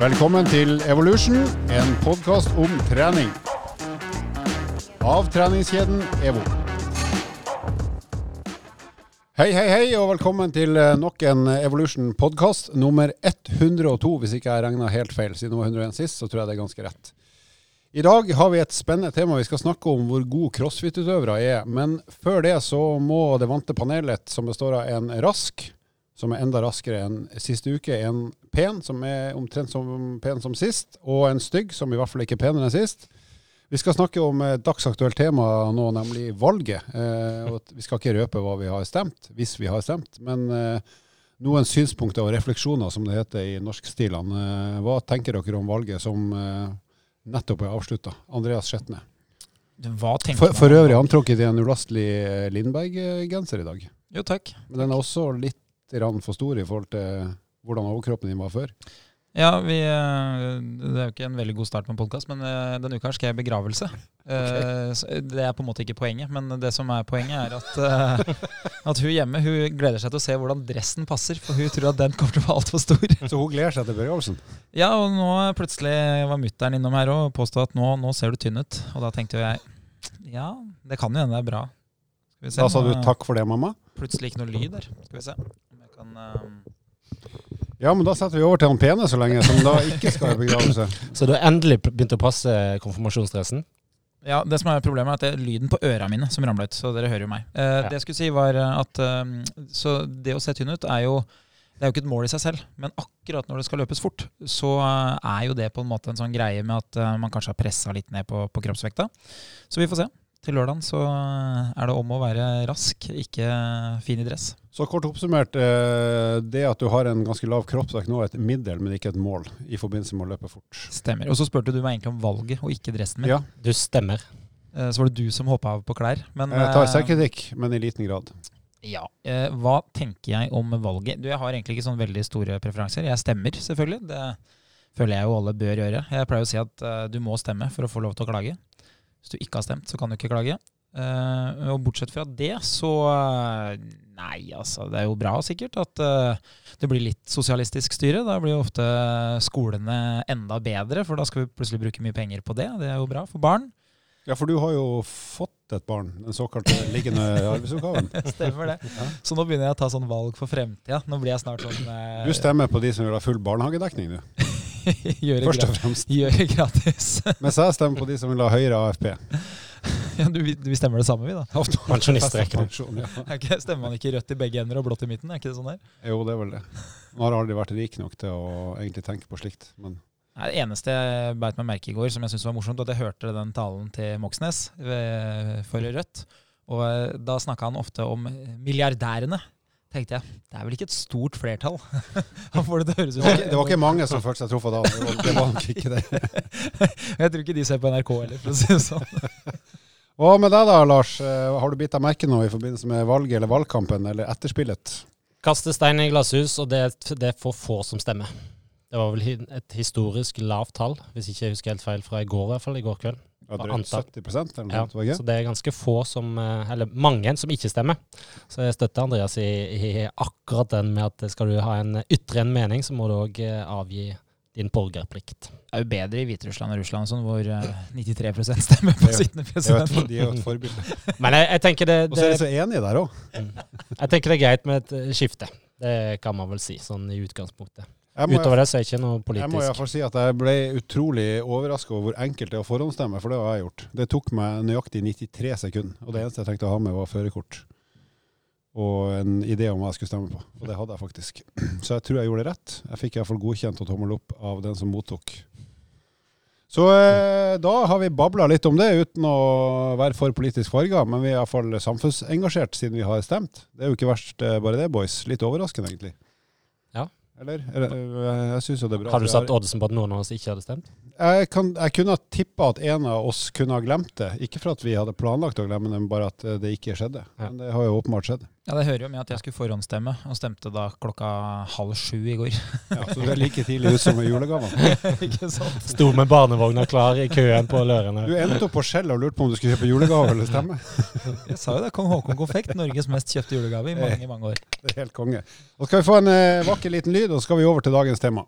Velkommen til Evolution, en podkast om trening. Av treningskjeden EVO. Hei, hei, hei, og velkommen til eh, nok en Evolution-podkast. Nummer 102, hvis ikke jeg regna helt feil. Siden det var 101 sist, så tror jeg det er ganske rett. I dag har vi et spennende tema. Vi skal snakke om hvor gode crossfit-utøvere er. Men før det så må det vante panelet, som består av en rask, som er enda raskere enn siste uke, en pen, som er omtrent som pen som sist, og en stygg, som i hvert fall ikke er penere enn sist. Vi skal snakke om et dagsaktuelt tema nå, nemlig valget. Eh, og vi skal ikke røpe hva vi har stemt, hvis vi har stemt. Men eh, noen synspunkter og refleksjoner, som det heter i norskstilene. Eh, hva tenker dere om valget som eh, nettopp er avslutta? Andreas Skjetne. For, for øvrig antrukket i en ulastelig eh, Lindberg-genser i dag. Jo, takk. Men den er også litt grann for stor i forhold til hvordan overkroppen din var før. Ja, vi, eh, Det er jo ikke en veldig god start på en podkast, men eh, denne uka skal jeg i begravelse. Okay. Det er på en måte ikke poenget, men det som er poenget, er at, eh, at hun hjemme hun gleder seg til å se hvordan dressen passer, for hun tror at den kommer til å være altfor stor. Så hun gleder seg til begravelsen. Ja, og nå plutselig var mutter'n innom her og påstod at nå, nå ser du tynn ut. Og da tenkte jeg ja, det kan jo hende det er bra. Skal vi se, Da sa du takk for det, mamma. Plutselig ikke noe lyd der. Skal vi se kan eh, Ja, men da setter vi over til han pene så lenge, som da ikke skal i begravelse. Så du har endelig begynt å passe konfirmasjonsdressen? Ja, det som er problemet er at det er lyden på øra mine som ramla ut, så dere hører jo meg. Eh, Ja. Det jeg skulle si var at eh, Så det å se tynn ut er jo det er jo ikke et mål i seg selv, men akkurat når det skal løpes fort, så eh, er jo det på en måte en sånn greie med at eh, man kanskje har pressa litt ned på, på kroppsvekta. Så vi får se. Til lørdagen så er det om å være rask, ikke fin i dress. Så kort oppsummert, eh, det at du har en ganske lav kroppsvekt nå er et middel, men ikke et mål i forbindelse med å løpe fort. Stemmer. Og så spurte du meg egentlig om valget, og ikke dressen min. Ja, Du stemmer. Eh, Så var det du som hoppa av på klær. Men, jeg tar eh, selvkritikk, men i liten grad. Ja. Eh, hva tenker jeg om valget? Du, Jeg har egentlig ikke sånn veldig store preferanser. Jeg stemmer, selvfølgelig. Det føler jeg jo alle bør gjøre. Jeg pleier å si at du må stemme for å få lov til å klage. Hvis du ikke har stemt, så kan du ikke klage. Uh, og bortsett fra det, så eh, Nei, altså. Det er jo bra sikkert at uh, det blir litt sosialistisk styre. Da blir jo ofte skolene enda bedre, for da skal vi plutselig bruke mye penger på det. Det er jo bra for barn. Ja, for du har jo fått et barn, den såkalte liggende arbeidsoppgaven. Stemmer det. Ja. Så nå begynner jeg å ta sånn valg for fremtida. Nå blir jeg snart sånn uh, Du stemmer på de som vil ha full barnehagedekning, du. gjøre Først og fremst. Gjøre gratis. Mens jeg stemmer på de som vil ha høyere AFP. ja, du, vi, vi stemmer det samme, vi, da. Pensjonistrekken. Pensjon, ja. Er ikke, stemmer man ikke rødt i begge ender og blått i midten? Er ikke det sånn der? Jo, det er vel det. Nå har aldri vært rik nok til å egentlig tenke på slikt, men Nei, det eneste jeg beit meg merke i går, som jeg syntes var morsomt, at jeg hørte den talen til Moxnes ved- for Rødt. Og eh, da snakka han ofte om milliardærene. Tenkte jeg, det er vel ikke et stort flertall? Han får det til å høres ut det var, ikke, det var ikke mange som følte seg truffet da. det. var- Det var nok ikke det. Jeg tror ikke de ser på NRK heller, for å si det sånn. Hva med deg da, Lars? Eh, Har du bitt deg merke nå i forbindelse med valget eller valgkampen eller etterspillet? Kaste stein i glasshus, og det, det er for få som stemmer. Det var vel et historisk lavt tall, hvis ikke jeg husker helt feil fra i går, i hvert fall. I går kveld. Ja, drøyt 70 eller noe Ja, sånt, så det er ganske få som eh, Eller mange som ikke stemmer. Så jeg støtter Andreas i, i akkurat den med at skal du ha en ytre en mening, så må du òg avgi din borgerplikt. Det er jo bedre i Hviterussland og Russland, sånn, hvor eh, 93% stemmer på Det sittende president. Jeg vet, de er jo et forbilde. Men jeg, jeg tenker det, Og så er det de så enige der òg. Jeg tenker det er greit med et eh, skifte. Det kan man vel si, sånn i utgangspunktet. Utover det så er det ikke noe jeg må i hvert fall si at jeg ble utrolig overraska over hvor enkelt det er å forhåndsstemme, for det har jeg gjort. Det tok meg nøyaktig 93 sekunder, og det eneste jeg tenkte å ha med, var førerkort. Og en idé om hva jeg skulle stemme på. Og det hadde jeg faktisk. Så jeg tror jeg gjorde det rett. Jeg fikk iallfall godkjent og tommel opp av den som mottok. Så eh, da har vi babla litt om det, uten å være for politisk farga, men vi er iallfall samfunnsengasjert siden vi har stemt. Det er jo ikke verst eh, bare det, boys. Litt overraskende, egentlig. Ja. Eller? Jeg syns jo det er bra. Har du satt oddsen på at noen av oss ikke hadde stemt? Jeg, kan, jeg kunne ha tippa at en av oss kunne ha glemt det. Ikke for at vi hadde planlagt å glemme det, men bare at eh, det ikke skjedde. Ja. Men det har jo åpenbart skjedd. Ja, Det hører jo med at jeg skulle forhåndsstemme, og stemte da klokka halv sju i går. Ja, så du er like tidlig ute som med julegavene. ikke sant? Sto med barnevogna klar i køen på Lørene. Du endte opp på Skjell og lurte på om du skulle kjøpe julegave eller stemme. Jeg sa jo det. Kong Haakon Konfekt, Norges mest kjøpte julegave i mange mange år. Det er helt konge. Og skal vi få en eh, vakker liten lyd, og så skal vi over til dagens tema.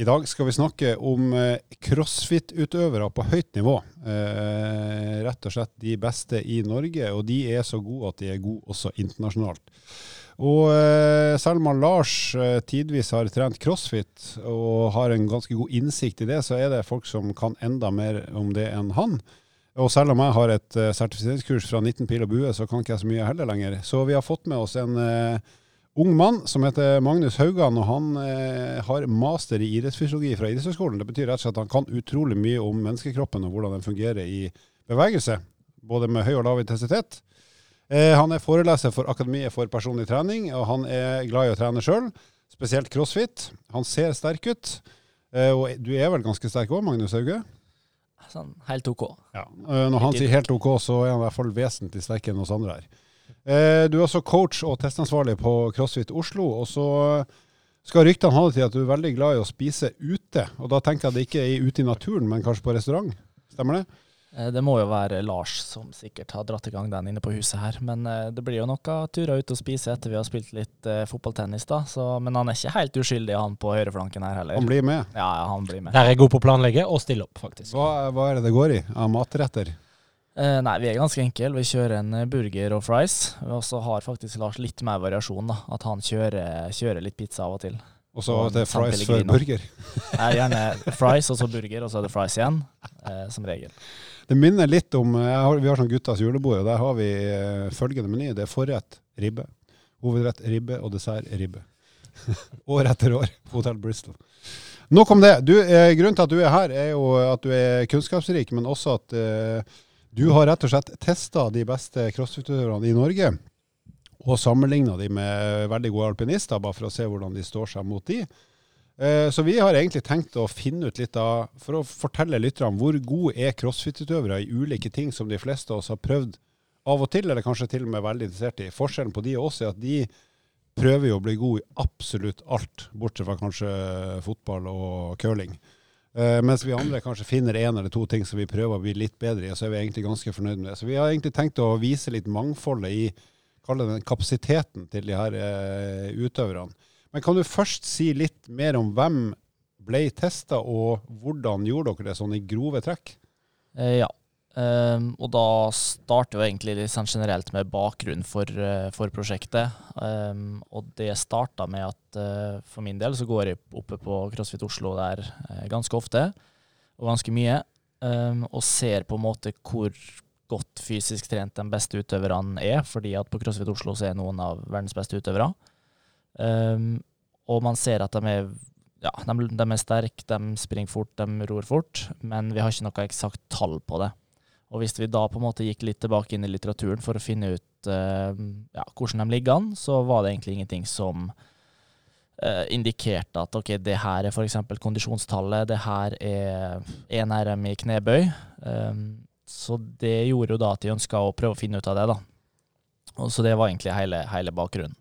I dag skal vi snakke om eh, crossfit-utøvere på høyt nivå. Eh, rett og slett de beste i Norge, og de er så gode at de er gode også internasjonalt. Og eh, selv om Lars eh, tidvis har trent crossfit og har en ganske god innsikt i det, så er det folk som kan enda mer om det enn han. Og selv om jeg har et uh, sertifiseringskurs fra 19 pil og bue, så kan ikke jeg så mye heller lenger. Så vi har fått med oss en uh, ung mann som heter Magnus Haugan, og han eh, har master i idrettsfysiologi fra idrettshøyskolen. Det betyr rett og slett at han kan utrolig mye om menneskekroppen og hvordan den fungerer i bevegelse, både med høy og lav intensitet. Eh, han er foreleser for Akademiet for personlig trening, og han er glad i å trene sjøl, spesielt crossfit. Han ser sterk ut, eh, og du er vel ganske sterk òg, Magnus Hauge? Sånn helt OK. Ja. Eh, når han sier helt OK, så er han i hvert fall vesentlig sterkere enn oss andre her. Eh, du er også coach og testansvarlig på CrossFit Oslo. Og så skal ryktene ha det til at du er veldig glad i å spise ute. Og da tenker jeg at det ikke er ute i naturen, men kanskje på restaurant. Stemmer det? Eh, det må jo være Lars som sikkert har dratt i gang den inne på huset her. Men eh, det blir jo noen turer ut og spise etter vi har spilt litt uh, fotballtennis, da. Så, men han er ikke helt uskyldig, han på høyreflanken her heller. Han blir med? Ja, ja han blir med. Der er jeg god på å planlegge og stille opp, faktisk. Hva, hva er det det går i av matretter? Uh, nei, vi er ganske enkle. Vi kjører en eh, burger og fries. Og så har faktisk Lars litt mer variasjon, da. At han kjører, kjører litt pizza av og til. Og så er det fries før burger? Nei, gjerne fries og så burger, og så er det fries igjen. Eh, som regel. Det minner litt om har, Vi har sånn guttas julebord, og der har vi følgende meny. Det er forrett ribbe, hovedrett ribbe og dessert ribbe. år etter år Hotell Bristol. Nok om det. Du, grunnen til at du er her, er jo at du er kunnskapsrik, men også at du har rett og slett testa de beste crossfit-utøverne i Norge, og sammenligna de med veldig gode alpinister, bare for å se hvordan de står seg mot de. Eh, så vi har egentlig tenkt å finne ut litt av, for å fortelle lytterne, hvor gode er crossfit-utøvere i ulike ting som de fleste av oss har prøvd av og til, eller kanskje til og med veldig interessert i. Forskjellen på de og oss er at de prøver jo å bli gode i absolutt alt, bortsett fra kanskje fotball og curling. Uh, mens vi andre kanskje finner én eller to ting som vi prøver å bli litt bedre i, så er vi egentlig ganske fornøyd med det. Så vi har egentlig tenkt å vise litt mangfoldet i den kapasiteten til de her uh, utøverne. Men kan du først si litt mer om hvem ble testa, og hvordan gjorde dere det sånn i grove trekk? Uh, ja. Um, og da starter jo egentlig litt sånn generelt med bakgrunn for, uh, for prosjektet. Um, og det starta med at uh, for min del så går jeg oppe på CrossFit Oslo der uh, ganske ofte, og ganske mye, um, og ser på en måte hvor godt fysisk trent de beste utøverne er, fordi at på CrossFit Oslo så er noen av verdens beste utøvere. og man ser at de er ja, de, de er sterke, de springer fort, de ror fort, men vi har ikke noe eksakt tall på det. Og hvis vi da på en måte gikk litt tilbake inn i litteraturen for å finne ut uh, ja, hvordan de ligger an, så var det egentlig ingenting som uh, indikerte at ok, det her er f.eks. kondisjonstallet, det her er 1 RM i knebøy. Um, så det gjorde jo da at de ønska å prøve å finne ut av det, da. Og så det var egentlig hele, hele bakgrunnen.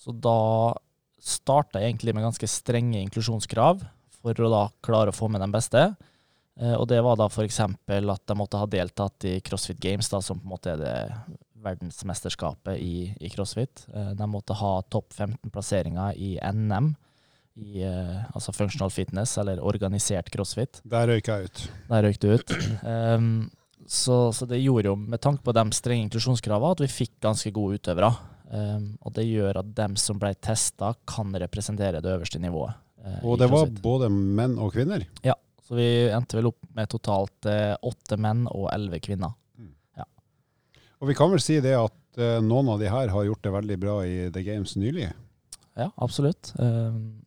Så da starta jeg egentlig med ganske strenge inklusjonskrav for å da klare å få med de beste. Eh, og det var da f.eks. at de måtte ha deltatt i CrossFit Games, da, som på en måte er det verdensmesterskapet i, i crossfit. Eh, de måtte ha topp 15 plasseringer i NM, i, eh, altså functional fitness, eller organisert crossfit. Der røyk jeg ut. Der røyk du ut. Um, så, så, det gjorde jo, med tanke på de strenge inklusjonskravene, at vi fikk ganske gode utøvere. Um, og det gjør at dem som ble testa, kan representere det øverste nivået. Uh, og det var både menn og kvinner? Ja. Så vi endte vel opp med totalt eh, åtte menn og elleve kvinner. Mm. Ja. Og vi kan vel si det at eh, noen av de her har gjort det veldig bra i The Games nylig? Ja, absolutt. Um,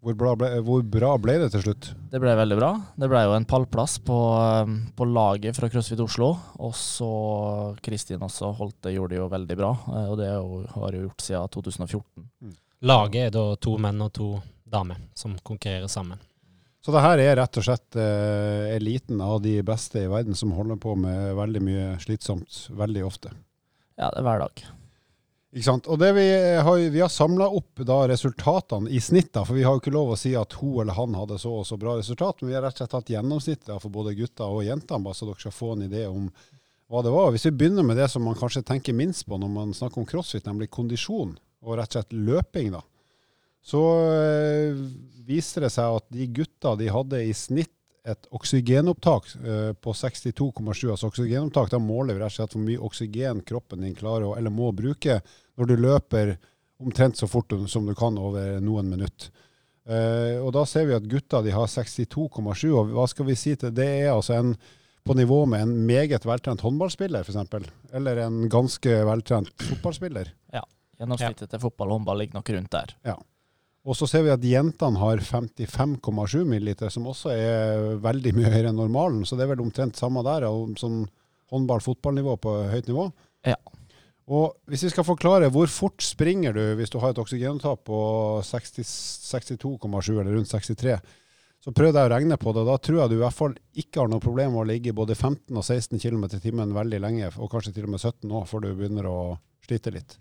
hvor, ble, hvor, bra ble det til slutt? Det ble veldig bra. Det ble jo en pallplass på, på laget fra CrossFit Oslo. Og så Kristin også holdt det, gjorde det jo veldig bra. Og det har jo gjort siden 2014. Mm. Laget er da to menn og to damer som konkurrerer sammen. Så det her er rett og slett eh, eliten av de beste i verden som holder på med veldig mye slitsomt veldig ofte. Ja, det er hver dag. Ikke sant? Og det vi har, vi har samla opp da resultatene i snitt, da, for vi har jo ikke lov å si at hun eller han hadde så og så bra resultat, men vi har rett og slett tatt gjennomsnittet for både gutter og jenter, bare så dere skal få en idé om hva det var. Hvis vi begynner med det som man kanskje tenker minst på når man snakker om crossfit, nemlig kondisjon og rett og slett løping, da så øh, viser det seg at de gutta de hadde i snitt et oksygenopptak øh, på 62,7. Altså oksygenopptak, da måler vi rett og slett hvor mye oksygen kroppen din klarer å, eller må bruke når du løper omtrent så fort som du kan over noen minutter. Uh, og da ser vi at gutta de har 62,7, og hva skal vi si til det? er altså en på nivå med en meget veltrent håndballspiller, f.eks. Eller en ganske veltrent fotballspiller. Ja. Gjennomsnittet til fotball og håndball ligger nok rundt der. Ja. Og så ser vi at jentene har 55,7 milliliter, som også er veldig mye høyere enn normalen. Så det er vel omtrent samme der, sånn håndball-fotballnivå på høyt nivå. Ja. Og hvis vi skal forklare, hvor fort springer du hvis du har et oksygentap på 62,7 eller rundt 63? Så prøvde jeg å regne på det, og da tror jeg du i hvert fall ikke har noe problem med å ligge både 15 og 16 km i timen veldig lenge, og kanskje til og med 17 nå, før du begynner å slite litt.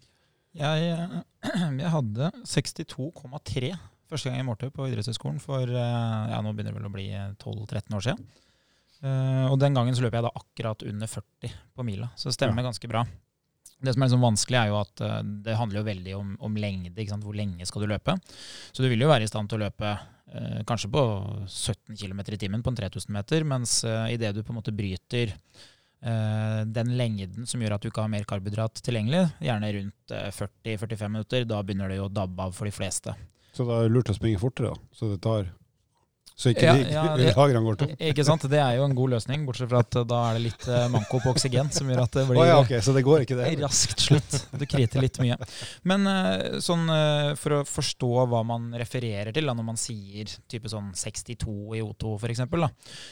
Jeg, jeg hadde 62,3 første gang jeg målte på idrettshøyskolen for eh, ja, nå begynner det vel å bli 12-13 år siden. Uh, og den gangen så løper jeg da akkurat under 40 på mila, så det stemmer ja. ganske bra. Det som er liksom vanskelig, er jo at uh, det handler jo veldig om, om lengde. Hvor lenge skal du løpe? Så du vil jo være i stand til å løpe uh, kanskje på 17 km i timen på en 3000 meter, mens uh, idet du på en måte bryter Eh, den lengden som gjør at du ikke har mer karbohydrat tilgjengelig, gjerne rundt 40-45 eh, minutter, da begynner det jo å dabbe av for de fleste. Så da er det lurt å springe fortere, da? Så det tar så ikke ja, ja, lagrene går tom? Ikke sant, Det er jo en god løsning, bortsett fra at eh, da er det litt manko på oksygen som gjør at det blir oh, ja, okay, så det går ikke det. raskt slutt. Du kriter litt mye. Men sånn, for å forstå hva man refererer til da, når man sier type sånn 62 i O2 f.eks.,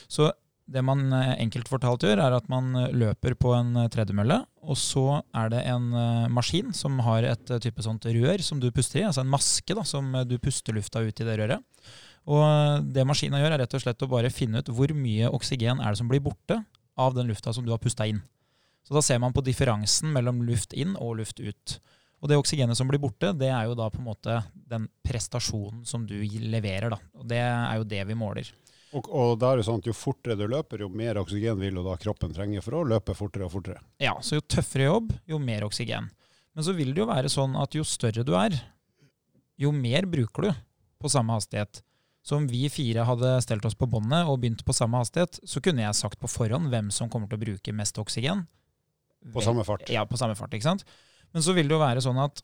så det man eh, enkelt fortalt gjør, er at man eh, løper på en eh, tredemølle, og så er det en maskin som har et type sånt rør som du puster i, altså en maske da, som du puster lufta ut i det røret. Og det maskinen gjør, er rett og slett å bare finne ut hvor mye oksygen er det som blir borte av den lufta som du har pusta inn. Så da ser man på differansen mellom luft inn og luft ut. Og det oksygenet som blir borte, det er jo da på en måte den prestasjonen som du leverer. da. Og det er jo det vi måler. Og, og da er det sånn at Jo fortere du løper, jo mer oksygen vil da kroppen trenge for å løpe fortere og fortere. Ja, så jo tøffere jobb, jo mer oksygen. Men så vil det jo være sånn at jo større du er, jo mer bruker du på samme hastighet. Så om vi fire hadde stelt oss på båndet og begynt på samme hastighet, så kunne jeg sagt på forhånd hvem som kommer til å bruke mest oksygen. På samme fart. Ja, på samme fart, ikke sant. Men så vil det jo være sånn at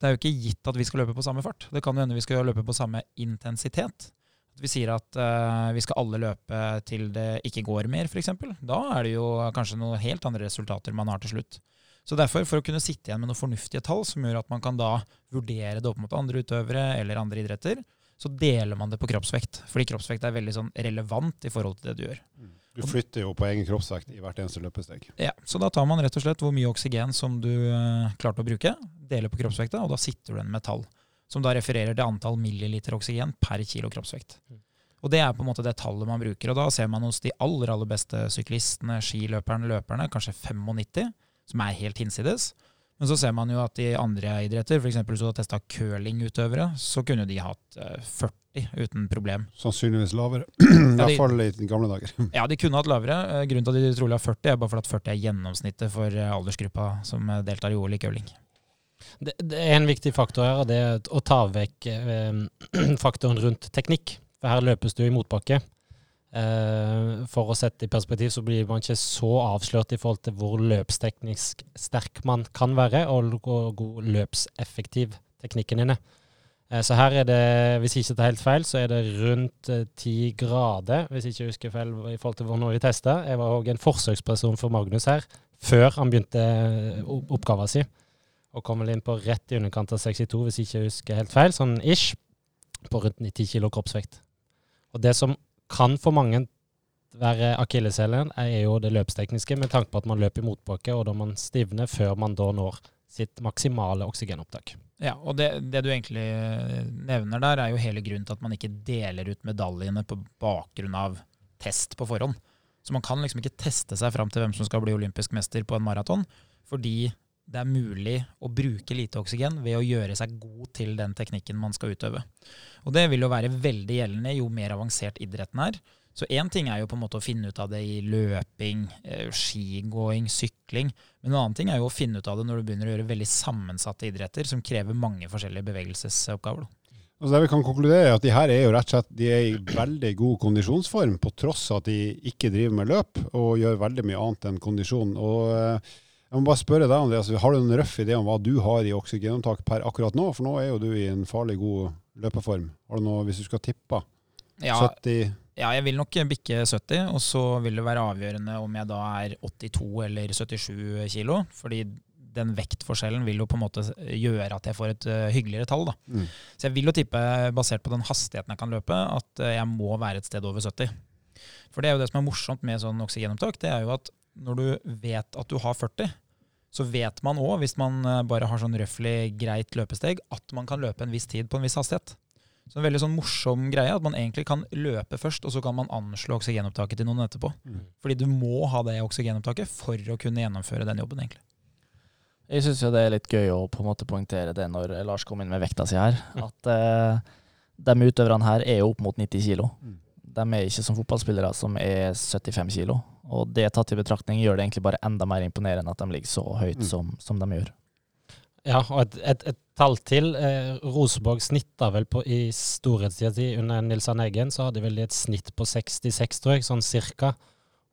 det er jo ikke gitt at vi skal løpe på samme fart. Det kan jo hende vi skal løpe på samme intensitet. At vi sier at uh, vi skal alle løpe til det ikke går mer, f.eks. Da er det jo kanskje noen helt andre resultater man har til slutt. Så derfor, for å kunne sitte igjen med noen fornuftige tall som gjør at man kan da vurdere det opp mot andre utøvere eller andre idretter, så deler man det på kroppsvekt. Fordi kroppsvekt er veldig sånn relevant i forhold til det du gjør. Mm. Du flytter jo på egen kroppsvekt i hvert eneste løpesteg. Ja, Så da tar man rett og slett hvor mye oksygen som du uh, klarte å bruke, deler på kroppsvekta, og da sitter du igjen med tall som da refererer til antall milliliter oksygen per kilo kroppsvekt. Mm. Og Det er på en måte det tallet man bruker. og Da ser man hos de aller aller beste syklistene, skiløperne, løperne, kanskje 95, som er helt hinsides. Men så ser man jo at i andre idretter, f.eks. hvis du har testa curlingutøvere, så kunne de hatt 40 eh, uten problem. Sannsynligvis lavere. I hvert fall i gamle dager. ja, de kunne hatt lavere. Eh, grunnen til at de trolig har 40, er bare fordi 40 er gjennomsnittet for eh, aldersgruppa som deltar i OL i curling. Det, det, er en viktig faktor her, og det er å ta vekk eh, faktoren rundt teknikk. For her løpes du i motbakke. Eh, for å sette i perspektiv så blir man ikke så avslørt i forhold til hvor løpsteknisk sterk man kan være, og hvor god løpseffektiv teknikken din er. Eh, så her er det, hvis ikke det er helt feil, så er det rundt eh, ti grader, hvis jeg ikke husker feil i forhold til hvor nå vi testa. Jeg var òg en forsøksperson for Magnus her, før han begynte eh, oppgaven sin og kom vel inn på rett i underkant av 62, hvis jeg ikke husker helt feil, sånn ish, på rundt 90 kilo kroppsvekt. Og det som kan for mange være akilleshælen, er jo det løpstekniske, med tanke på at man løper i motbakke, og da man stivner før man da når sitt maksimale oksygenopptak. Ja, og det, det, du egentlig nevner der, er jo hele grunnen til at man ikke deler ut medaljene på bakgrunn av test på forhånd. Så man kan liksom ikke teste seg fram til hvem som skal bli olympisk mester på en maraton, fordi det er mulig å bruke lite oksygen ved å gjøre seg god til den teknikken man skal utøve. Og det vil jo være veldig gjeldende jo mer avansert idretten er. Så én ting er jo på en måte å finne ut av det i løping, eh, skigåing, sykling. Men en annen ting er jo å finne ut av det når du begynner å gjøre veldig sammensatte idretter som krever mange forskjellige bevegelsesoppgaver. Altså det vi kan konkludere er at de her er jo rett og slett de er i veldig god kondisjonsform, på tross av at de ikke driver med løp og gjør veldig mye annet enn kondisjon. Og eh, jeg må bare spørre deg, Andreas, har du en røff idé om hva du har i oksygenopptak per akkurat nå? For nå er jo du i en farlig god løpeform. Har du noe, hvis du skal tippe? Ja, 70 ja, jeg vil nok bikke 70, og så vil det være avgjørende om jeg da er 82 eller 77 kilo. Fordi den vektforskjellen vil jo på en måte gjøre at jeg får et uh, hyggeligere tall. da. Mm. Så jeg vil jo tippe, basert på den hastigheten jeg kan løpe, at uh, jeg må være et sted over 70. For det er jo det som er morsomt med sånn oksygenopptak, det er jo at når du vet at du har 40, så vet man òg, hvis man uh, bare har sånn røftlig greit løpesteg, at man kan løpe en viss tid på en viss hastighet. Så en veldig sånn morsom greie, at man egentlig kan løpe først, og så kan man anslå oksygenopptaket til noen etterpå. Mm. Fordi du må ha det oksygenopptaket for å kunne gjennomføre den jobben, egentlig. Jeg syns jo det er litt gøy å på en måte poengtere det når Lars kom inn med vekta si her. At eh, de utøverne her er jo opp mot 90 kilo. Mm. De er ikke som fotballspillere som er 75 kilo. Og det tatt i betraktning gjør det egentlig bare enda mer imponerende at de ligger så høyt Mm. som, som de gjør. Ja, og et, et, et tall til. Eh, Rosenborg snitta vel på i storhetstida si under Nils Arne Eggen, så hadde vel de et snitt på 66, tror jeg, sånn cirka.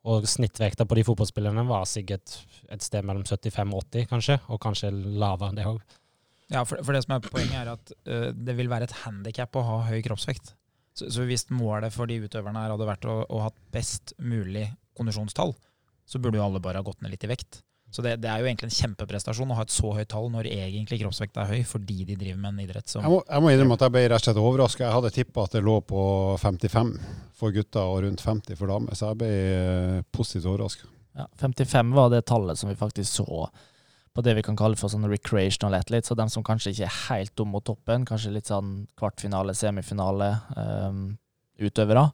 Og snittvekta på de fotballspillerne var sikkert et sted mellom 75 og 80, kanskje. Og kanskje lavere enn det òg. Ja, for, for det som er Poenget er at uh, det vil være et handikap å ha høy kroppsvekt. Så, så hvis målet for de utøverne her hadde vært å, å ha best mulig kondisjonstall, så burde jo alle bare ha gått ned litt i vekt. Så det, det er jo egentlig en kjempeprestasjon å ha et så høyt tall når egentlig kroppsvekta er høy, fordi de driver med en idrett som Jeg må, jeg må innrømme at jeg ble rett og slett overraska. Jeg hadde tippa at det lå på 55 for gutter og rundt 50 for damer, så jeg ble eh, positivt overraska. Ja, 55 var det tallet som vi faktisk så på det vi kan kalle for sånn recreational athlete. Så dem som kanskje ikke er helt om mot toppen, kanskje litt sånn kvartfinale, semifinale um, utøvere.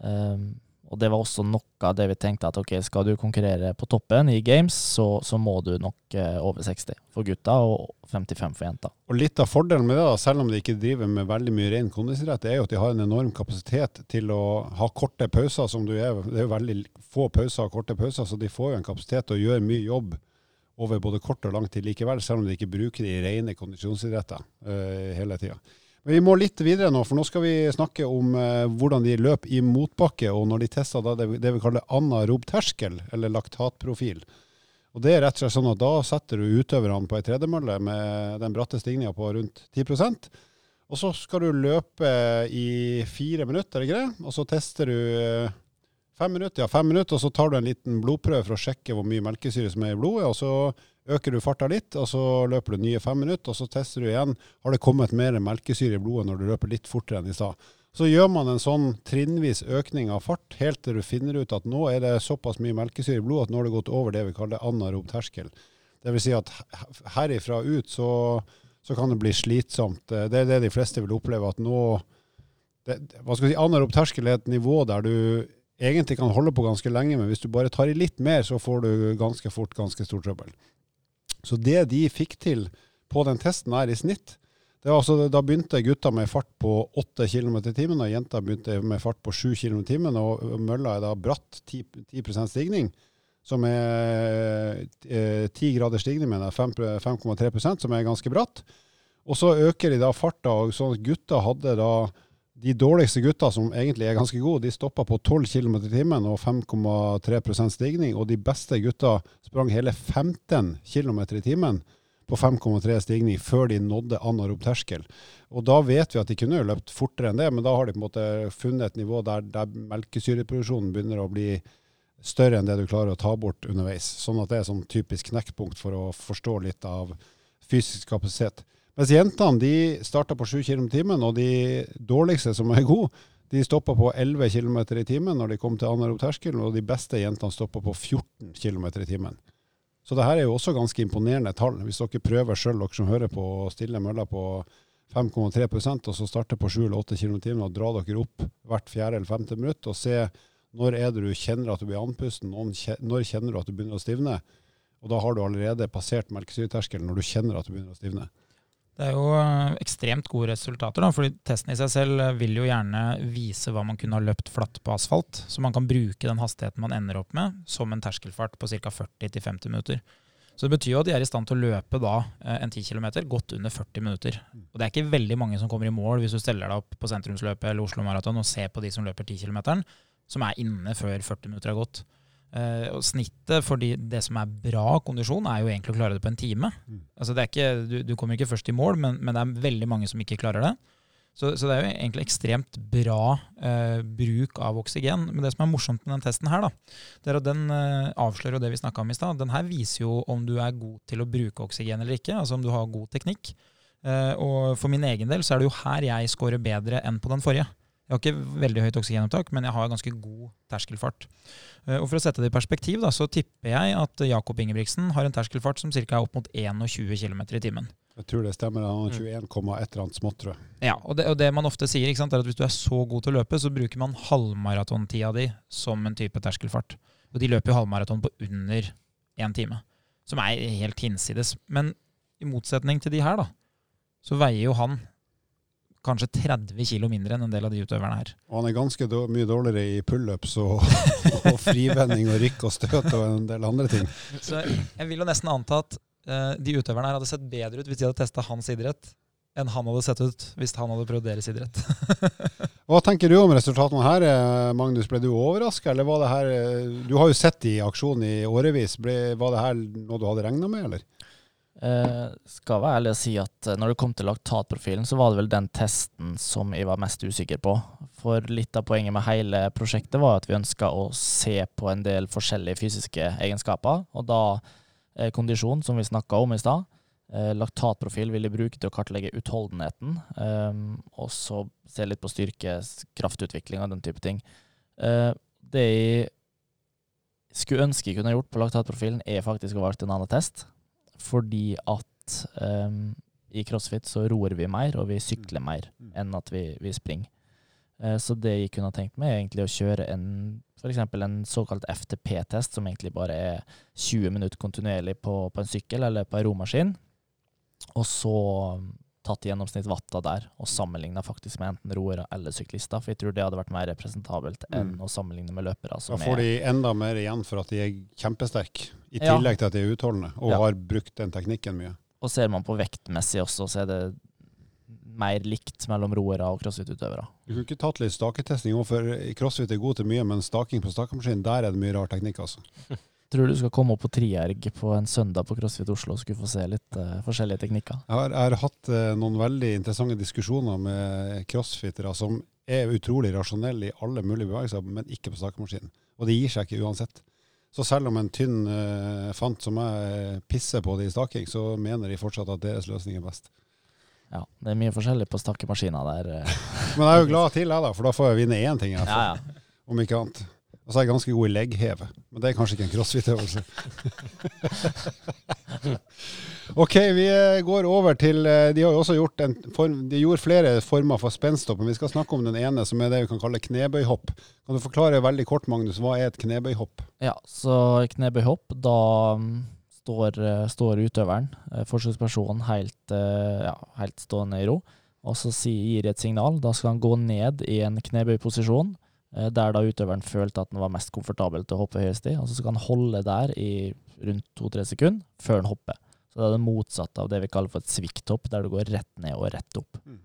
Um, og det var også noe av det vi tenkte at ok, skal du konkurrere på toppen i games, så, så må du nok eh, over 60 for gutta og 55 for jenta. Og litt av fordelen med det, da, selv om de ikke driver med veldig mye ren kondisidrett, er jo at de har en enorm kapasitet til å ha korte pauser, som du er. Det er jo veldig få pauser og korte pauser, så de får jo en kapasitet til å gjøre mye jobb over både kort og lang tid likevel, selv om de ikke bruker de rene kondisjonsidretter uh, hele tida. Men vi må litt videre nå, for nå skal vi snakke om eh, hvordan de løper i motbakke, og når de tester det, det vi kaller anarob terskel, eller laktatprofil. Og det er rett og slett sånn at Da setter du utøverne på ei tredemølle med den bratte stigninga på rundt 10% og så skal du løpe i fire minutter, er det? Og så tester du eh, fem minutter, ja, fem minutter, og så tar du en liten blodprøve for å sjekke hvor mye melkesyre som er i blodet. og så øker du farta litt, og så løper du nye fem minutter, og så tester du igjen. Har det kommet mer melkesyre i blodet når du løper litt fortere enn i stad? Så gjør man en sånn trinnvis økning av fart, helt til du finner ut at nå er det såpass mye melkesyre i blodet at nå har det gått over det vi kaller anarob terskel. Vil si at herifra ut så, så kan det bli slitsomt. Det er det de fleste vil oppleve, at nå det, hva skal vi si, Anarob terskel er et nivå der du egentlig kan holde på ganske lenge, men hvis du bare tar i litt mer, så får du ganske fort ganske stor trøbbel. Så det de fikk til på den testen her i snitt, det var altså, da begynte gutta med fart på 8 km i timen, og jenta begynte med fart på 7 km i timen, og mølla er da bratt 10, 10 stigning, som er eh, 10 grader stigning, mener jeg, 5,3% som er ganske bratt. Og så øker de da farta, og sånn at gutta hadde da de dårligste gutta, som egentlig er ganske gode, de stoppa på 12 km i timen og 5,3% stigning. Og de beste gutta sprang hele 15 km i timen på 5,3 stigning før de nådde anarob terskel. Og da vet vi at de kunne løpt fortere enn det, men da har de på en måte funnet et nivå der, der melkesyreproduksjonen begynner å bli større enn det du klarer å ta bort underveis. Sånn at det er sånn typisk knekkpunkt for å forstå litt av fysisk kapasitet. Mens jentene de starta på 7 km i timen, og de dårligste som er gode, de stoppa på 11 km i timen når de kom til anarob terskel, og de beste jentene stoppa på 14 km i timen. Så det her er jo også ganske imponerende tall. Hvis dere prøver sjøl, dere som hører på, å stille mølla på 5,3% og så starte på 7 eller 8 km i timen og dra dere opp hvert fjerde eller femte minutt og se når er det du kjenner at du blir andpusten, når kjenner du at du begynner å stivne. Og da har du allerede passert melkesyreterskelen når du kjenner at du begynner å stivne. Det er jo eh, ekstremt gode resultater, da, fordi testen i seg selv eh, vil jo gjerne vise hva man kunne ha løpt flatt på asfalt. Så man kan bruke den hastigheten man ender opp med, som en terskelfart på ca. 40-50 minutter. Så det betyr jo at de er i stand til å løpe da eh, en 10 km godt under 40 minutter. Og det er ikke veldig mange som kommer i mål hvis du steller deg opp på sentrumsløpet eller Oslo Maraton og ser på de som løper 10 km, som er inne før 40 minutter er gått. Eh, og snittet for de, det som er bra kondisjon, er jo egentlig å klare det på en time. Mm. Altså det er ikke, du, du kommer ikke først i mål, men, men det er veldig mange som ikke klarer det. Så, så det er jo egentlig ekstremt bra eh, bruk av oksygen. Men det som er morsomt med den testen her, da, det er at den eh, avslører jo det vi snakka om i stad. Den her viser jo om du er god til å bruke oksygen eller ikke, altså om du har god teknikk. Eh, og for min egen del så er det jo her jeg scorer bedre enn på den forrige. Jeg har ikke veldig høyt oksygenopptak, men jeg har ganske god terskelfart. Eh, Og For å sette det i perspektiv, da, så tipper jeg at Jakob Ingebrigtsen har en terskelfart som ca. er opp mot 21 km i timen. Jeg tror det stemmer. Han har 21, et eller annet smått, tror jeg. Ja, og det, og det man ofte sier, ikke sant, er at hvis du er så god til å løpe, så bruker man halvmaratontida di som en type terskelfart. Og de løper jo halvmaraton på under én time, som er helt hinsides. Men i motsetning til de her, da, så veier jo han kanskje 30 kilo mindre enn en del av de utøverne her. Og han er ganske mye dårligere i pullups og, og frivending og rykk og støt og en del andre ting. Så jeg vil jo nesten anta at uh, de utøverne her hadde sett bedre ut hvis de hadde testa hans idrett, enn han hadde sett ut hvis han hadde prøvd deres idrett. Hva tenker du om resultatene her, eh, Magnus? Ble du overraska, eller var det her eh, Du har jo sett de i aksjon i årevis. Ble, var det her noe du hadde regna med, eller? Eh, skal være ærlig å si at eh, når det kom til laktatprofilen, så var det vel den testen som jeg var mest usikker på. For litt av poenget med hele prosjektet var at vi ønska å se på en del forskjellige fysiske egenskaper. Og da eh, kondisjon, som vi snakka om i stad. Eh, laktatprofil vil jeg bruke til å kartlegge utholdenheten. Eh, og så se litt på styrke, kraftutvikling og den type ting. Eh, det jeg skulle ønske jeg kunne gjort på laktatprofilen, er faktisk å valgt en annen test fordi at um, i crossfit så roer vi mer, og vi sykler mer Mm. enn at vi, vi springer. Uh, så det jeg kunne tenkt meg, er egentlig å kjøre en f.eks. en såkalt FTP-test, som egentlig bare er 20 minutter kontinuerlig på, på en sykkel eller på en romaskin, og så tatt gjennomsnitt vatta der, og sammenligna faktisk med enten roere eller syklister, for jeg tror det hadde vært mer representabelt enn Mm. å sammenligne med løpere. Da får de enda mer igjen for at de er kjempesterke, i Ja. tillegg til at de er utholdende og Ja. har brukt den teknikken mye. Og ser man på vektmessig også, så er det mer likt mellom roere og crossfit-utøvere. Du kunne ikke tatt litt staketesting òg, for crossfit er god til mye, men staking på stakemaskin, der er det mye rar teknikk, altså. Tror du skal komme opp på Trierg på en søndag på CrossFit Oslo og skulle få se litt uh, forskjellige teknikker. Jeg har, jeg har hatt uh, noen veldig interessante diskusjoner med crossfittere som er utrolig rasjonelle i alle mulige bevegelser, men ikke på stakemaskinen. Og det gir seg ikke uansett. Så selv om en tynn uh, fant som jeg pisser på det i staking, så mener de fortsatt at deres løsning er best. Ja, det er mye forskjellig på stakkemaskiner der. Men jeg er jo glad til, jeg, da, for da får jeg vinne én ting, i hvert Ja, ja. om ikke annet. Og så er jeg ganske god i leggheve, men det er kanskje ikke en crossfit-øvelse. ok, vi eh, går over til eh, De har jo også gjort form, de gjorde flere former for spensthopp, men vi skal snakke om den ene, som er det vi kan kalle knebøyhopp. Kan du forklare veldig kort, Magnus, hva er et knebøyhopp? ja, så knebøyhopp, da mm, står, eh, står utøveren, forsøkspersonen, helt, ja, helt stående i ro. Og så gir et signal. Da skal han gå ned i en knebøyposisjon, der da utøveren følte at den var mest komfortabel til å hoppe høyest i. Og så skal han holde der i rundt to-tre sekunder før han hopper. Så det er det motsatte av det vi kaller for et svikthopp, der du går rett ned og rett opp. Mm.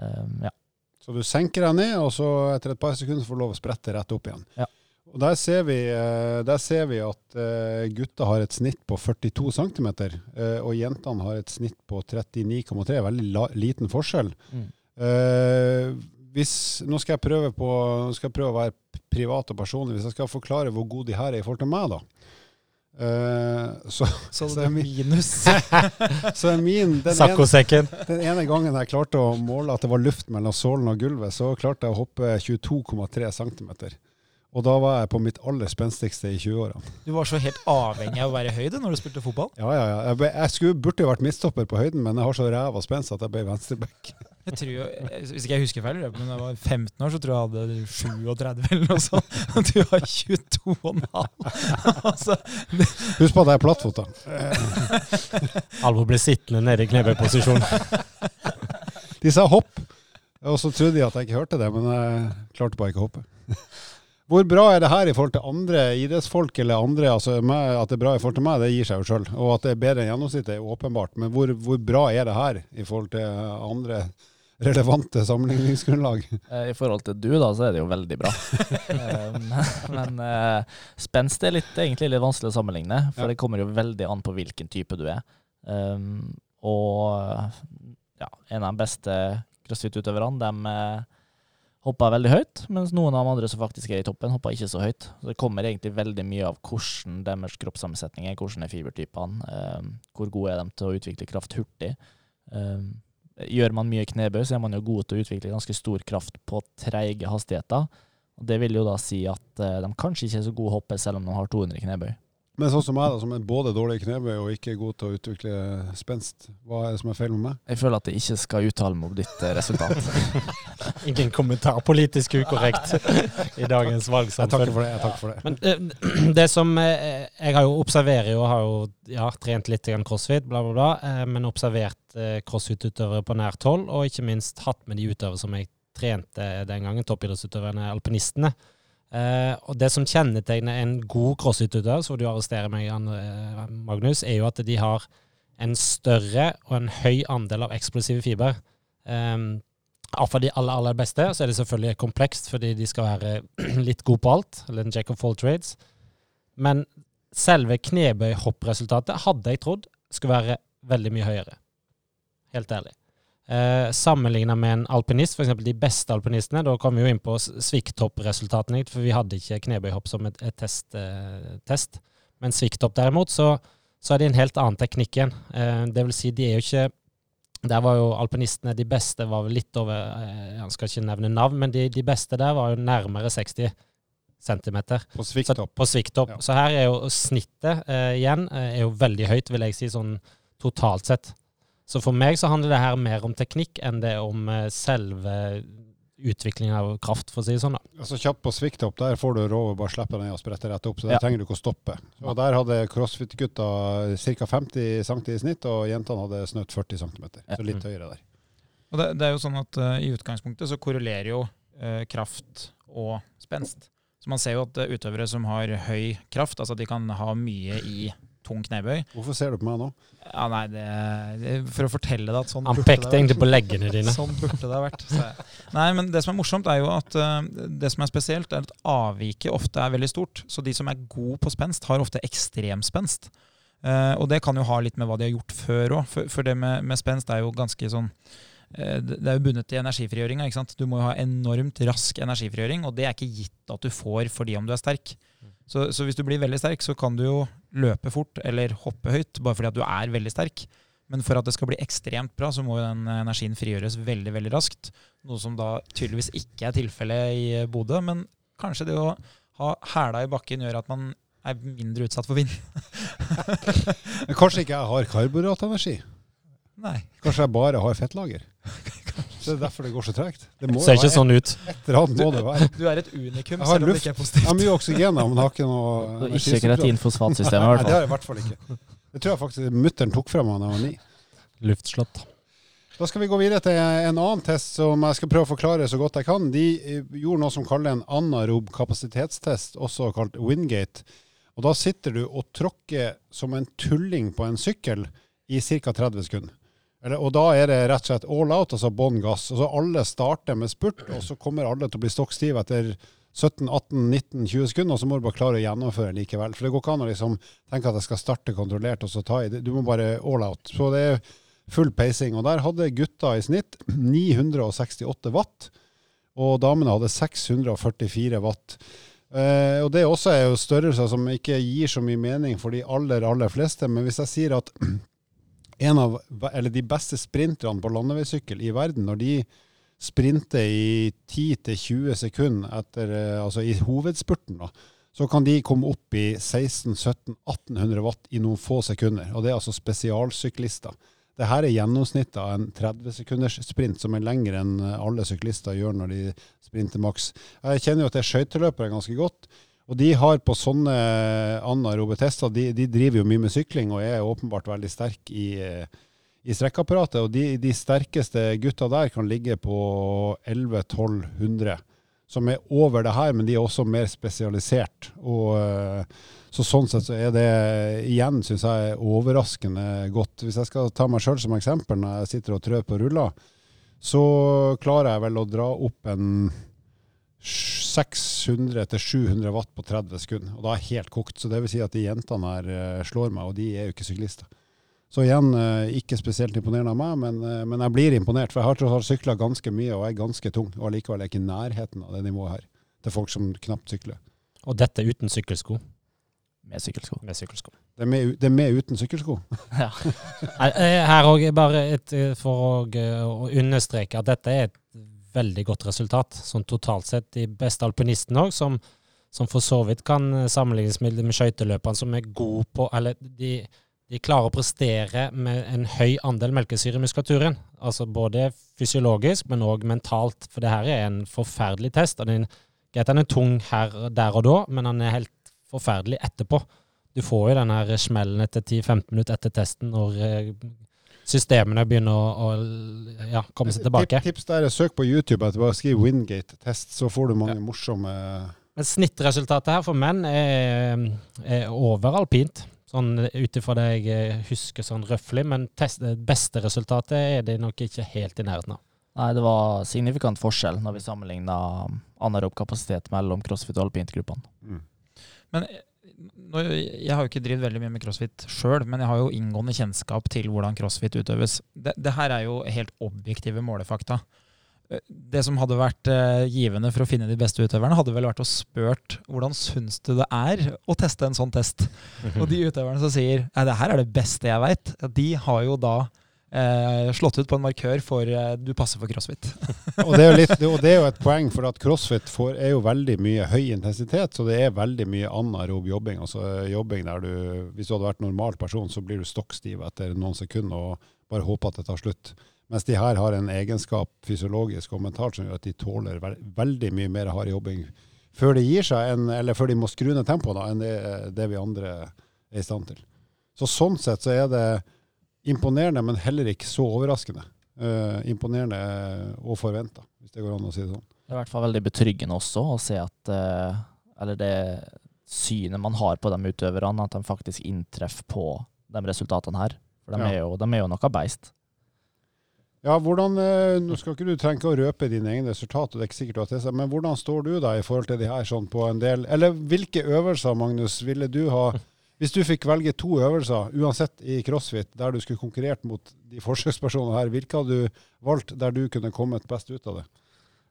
Um, ja. Så du senker deg ned, og så etter et par sekunder får du lov å sprette rett opp igjen. Ja. Og der ser vi, eh, der ser vi at eh, gutta har et snitt på 42 cm, eh, og jentene har et snitt på 39,3. Veldig la, liten forskjell. Mm. Eh, hvis, nå skal jeg prøve på, nå skal jeg prøve å være privat og personlig. Hvis jeg skal forklare hvor god de her er i forhold til meg, da. Uh, så, Så det er minus. så er min den ene, den ene gangen jeg klarte å måle at det var luft mellom sålen og gulvet, så klarte jeg å hoppe 22,3 cm. Og da var jeg på mitt aller spenstigste i 20-årene. Du var så helt avhengig av å være i høyde når du spilte fotball. Ja, ja, ja. Jeg, ble, jeg skulle, burde jo vært midtstopper på høyden, men jeg har så ræva spenst at jeg ble venstreback. Jeg tror jo, Hvis ikke jeg husker feil, men da jeg var 15 år, så tror jeg jeg hadde 37 eller noe sånt. Og du har 22,5. altså, Husk på at jeg er plattfota. Alvor ble sittende nede i knebøyposisjon. De sa hopp, og så trodde de at jeg ikke hørte det, men jeg klarte bare ikke å hoppe. Hvor bra er det her i forhold til andre idrettsfolk eller andre? altså meg, At det er bra i forhold til meg, det gir seg jo sjøl. Og at det er bedre enn gjennomsnittet, er åpenbart. Men hvor, hvor bra er det her i forhold til andre relevante sammenligningsgrunnlag? Eh, I forhold til du, da, så er det jo veldig bra. Eh, men eh, spenst er litt, egentlig litt vanskelig å sammenligne, for Ja. det kommer jo veldig an på hvilken type du er. Um, og ja, en av de beste crossfit-utøverne, de eh, hopper veldig høyt, mens noen av de andre som faktisk er i toppen, hopper ikke så høyt. Så det kommer egentlig veldig mye av hvordan deres kroppssammensetning er, hvordan er fibertypene, um, hvor gode er de til å utvikle kraft hurtig. Um, Gjør man mye knebøy, så er man jo god til å utvikle ganske stor kraft på treige hastigheter. Og Det vil jo da si at eh, de kanskje ikke er så gode hoppere selv om de har 200 knebøy. Men sånn som meg, da, som er både dårlig i knebøy og ikke god til å utvikle spenst, hva er det som er feil med meg? Jeg føler at jeg ikke skal uttale meg om ditt eh, resultat. Ingen kommentar. Politisk ukorrekt i dagens Jeg takker for det. jeg takker for det. Men eh, det som eh, Jeg har jo observerer jo, har jo ja, trent litt crossfit, bla, bla, bla, men observert crossfit-utøvere på nært hold, og ikke minst hatt med de utøvere som jeg trente den gangen, toppidrettsutøverne, alpinistene. Eh, og det som kjennetegner en god crossfit-utøver, så du arresterer meg, eh, Magnus, er jo at de har en større og en høy andel av eksplosive fiber. Um, for de aller, aller beste så er det selvfølgelig komplekst, fordi de skal være litt gode på alt, eller en jack of all trades. Men selve knebøy-hoppresultatet hadde jeg trodd skulle være veldig mye høyere. Helt ærlig. Eh, Sammenligna med en alpinist, f.eks. de beste alpinistene, da kom vi jo inn på s- svikthopp-resultatene, for vi hadde ikke knebøyhopp som et, et test, eh, test. Men svikthopp derimot, så, så er det en helt annen teknikk igjen. Eh, det vil si, de er jo ikke Der var jo alpinistene de beste, var vel litt over eh, Jeg skal ikke nevne navn, men de, de beste der var jo nærmere 60 centimeter. På svikttopp. på svikttopp. Ja. Så her er jo snittet eh, igjen eh, er jo veldig høyt, vil jeg si, sånn totalt sett. Så for meg så handler det her mer om teknikk enn det om eh, selve utviklingen av kraft, for å si det sånn. da. Altså Kjapt på sviktopp, der får du råd å bare slippe den ned og sprette rett opp. Så der Ja. trenger du ikke å stoppe. Og Der hadde crossfit-gutta ca. 50 cm i snitt, og jentene hadde snaut 40 cm. Så litt høyere der. Og det, det er jo sånn at uh, I utgangspunktet så korrelerer jo uh, kraft og spenst. Så Man ser jo at utøvere som har høy kraft, altså de kan ha mye i tung knebøy Hvorfor ser du på meg nå? Ja, nei, det, det For å fortelle deg at sånn Han burde det pekte egentlig på leggene dine. Sånn burde det ha vært. Så. Nei, men det som er morsomt, er jo at uh, det som er spesielt, er at avviket ofte er veldig stort. Så de som er gode på spenst, har ofte ekstremspenst. Uh, og det kan jo ha litt med hva de har gjort før òg, for, for det med, med spenst er jo ganske sånn eh, det er jo bundet til energifrigjøringa. Du må jo ha enormt rask energifrigjøring, og det er ikke gitt at du får fordi om du er sterk. Så, så hvis du blir veldig sterk, så kan du jo løpe fort eller hoppe høyt bare fordi at du er veldig sterk. Men for at det skal bli ekstremt bra, så må jo den energien frigjøres veldig veldig raskt. Noe som da tydeligvis ikke er tilfellet i Bodø. Men kanskje det å ha hæla i bakken gjør at man er mindre utsatt for vind. Kanskje ikke jeg har karbohydratenergi? Nei. Kanskje jeg bare har fettlager? Så det er derfor det går så tregt? Det må Ser ikke være sånn ut. et eller må det være. Du er et unikum, selv om det ikke er positivt. Jeg har mye oksygen, men har ikke noe Og ikke kreatinfosfatsystemet, i hvert fall. Nei, det har jeg i hvert fall ikke. Det tror jeg faktisk mutter'n tok fra meg da jeg var ni. Luftslott. Da skal vi gå videre til en annen test som jeg skal prøve å forklare så godt jeg kan. De eh, gjorde noe som kalles en anarob kapasitetstest, også kalt Wingate. Og da sitter du og tråkker som en tulling på en sykkel i ca. 30 sekunder. Eller, og da er det rett og slett all out, altså bånn gass. Og så alle starter med spurt, og så kommer alle til å bli stokk stive etter 17, 18, 19, 20 sekunder, og så må du bare klare å gjennomføre likevel. For det går ikke an å liksom tenke at jeg skal starte kontrollert og så ta i. Du må bare all out. Så det er full peising. Og der hadde gutta i snitt 968 watt, og damene hadde 644 watt. Uh, og det også er jo størrelser som ikke gir så mye mening for de aller, aller fleste. Men hvis jeg sier at en av de beste sprinterne på landeveissykkel i verden, når de sprinter i 10-20 sekunder etter, eh, altså i hovedspurten, da, så kan de komme opp i 1600-1700-1800 watt i noen få sekunder. Og det er altså spesialsyklister. Det her er gjennomsnittet av en 30 sekunders sprint, som er lengre enn alle syklister gjør når de sprinter maks. Jeg kjenner jo at jeg skøyteløpere ganske godt. Og de har på sånne anaerobe tester, de, de driver jo mye med sykling og er åpenbart veldig sterke i, eh, i strekkapparatet. Og de, de sterkeste gutta der kan ligge på 11-1200, som er over det her, men de er også mer spesialisert. Og, eh, så sånn sett så er det igjen, syns jeg, overraskende godt. Hvis jeg skal ta meg sjøl som eksempel når jeg sitter og trør på ruller, så klarer jeg vel å dra opp en 600-700 watt på 30 sekunder. Og da er jeg helt kokt. Så det vil si at de jentene her eh, slår meg, og de er jo ikke syklister. Så igjen, eh, ikke spesielt imponerende av meg, men, eh, men jeg blir imponert. For jeg har tross alt sykla ganske mye og er ganske tung, og allikevel er jeg ikke i nærheten av det nivået her. Til folk som knapt sykler. Og dette uten sykkelsko. Med sykkelsko. Med sykkelsko. Det er med, det er med uten sykkelsko. Ja. Her òg, bare et, for å, å understreke at dette er et veldig godt resultat. Sånn totalt sett. De beste alpinistene òg, som, som for så vidt kan eh, sammenlignes med, med skøyteløperne, som er gode på Eller de, de klarer å prestere med en høy andel melkesyre i muskulaturen. Altså både fysiologisk, men òg mentalt. For det her er en forferdelig test. og den, Greit, den er tung her, der og da, men den er helt forferdelig etterpå. Du får jo den her smellen etter 10-15 minutter etter testen når eh, systemene begynner å, å ja, komme seg tilbake. Tip, tips der er søk på YouTube etter bare skriv Wingate-test, så får du mange morsomme Men snittresultatet her for menn er, er over alpint. Sånn ut ifra det jeg eh, husker sånn røftlig, men test, det beste resultatet er det nok ikke helt i nærheten av. Nei, det var signifikant forskjell når vi sammenligna anaerob kapasitet mellom crossfit og alpintgruppene. mm. Men nå, jeg har jo ikke drevet veldig mye med crossfit sjøl, men jeg har jo inngående kjennskap til hvordan crossfit utøves. Det, det her er jo helt objektive målefakta. Eh, Det som hadde vært eh, givende for å finne de beste utøverne, hadde vel vært å spurt hvordan syns du det er å teste en sånn test? Og de utøverne som sier nei, det her er det beste jeg veit, de har jo da eh, slått ut på en markør for eh, du passer for crossfit. og, det litt, og det er jo et poeng, for at crossfit får, er jo veldig mye høy intensitet, så det er veldig mye anaerob jobbing. Altså jobbing der du, hvis du hadde vært normal person, så blir du stokkstiv etter noen sekunder og bare håper at det tar slutt. Mens de her har en egenskap fysiologisk og mentalt som gjør at de tåler vel, veldig mye mer hard jobbing før de gir seg, en, eller før de må skru ned tempoet, enn det, det vi andre er i stand til. Så sånn sett så er det imponerende, men heller ikke så overraskende. Uh, imponerende og forventa, hvis det går an å si det sånn. Det er i hvert fall veldig betryggende også å se at uh, Eller det synet man har på de utøverne, at de faktisk inntreffer på de resultatene her. For de, Ja. er, jo, de er jo noe beist. Ja, hvordan, eh, Nå skal ikke du trenge å røpe dine egne resultater, det er ikke sikkert du har testet, men hvordan står du da i forhold til de her sånn på en del Eller hvilke øvelser, Magnus, ville du ha Hvis du fikk velge to øvelser, uansett i crossfit, der du skulle konkurrert mot de forsøkspersonene her, hvilke hadde du valgt der du kunne kommet best ut av det?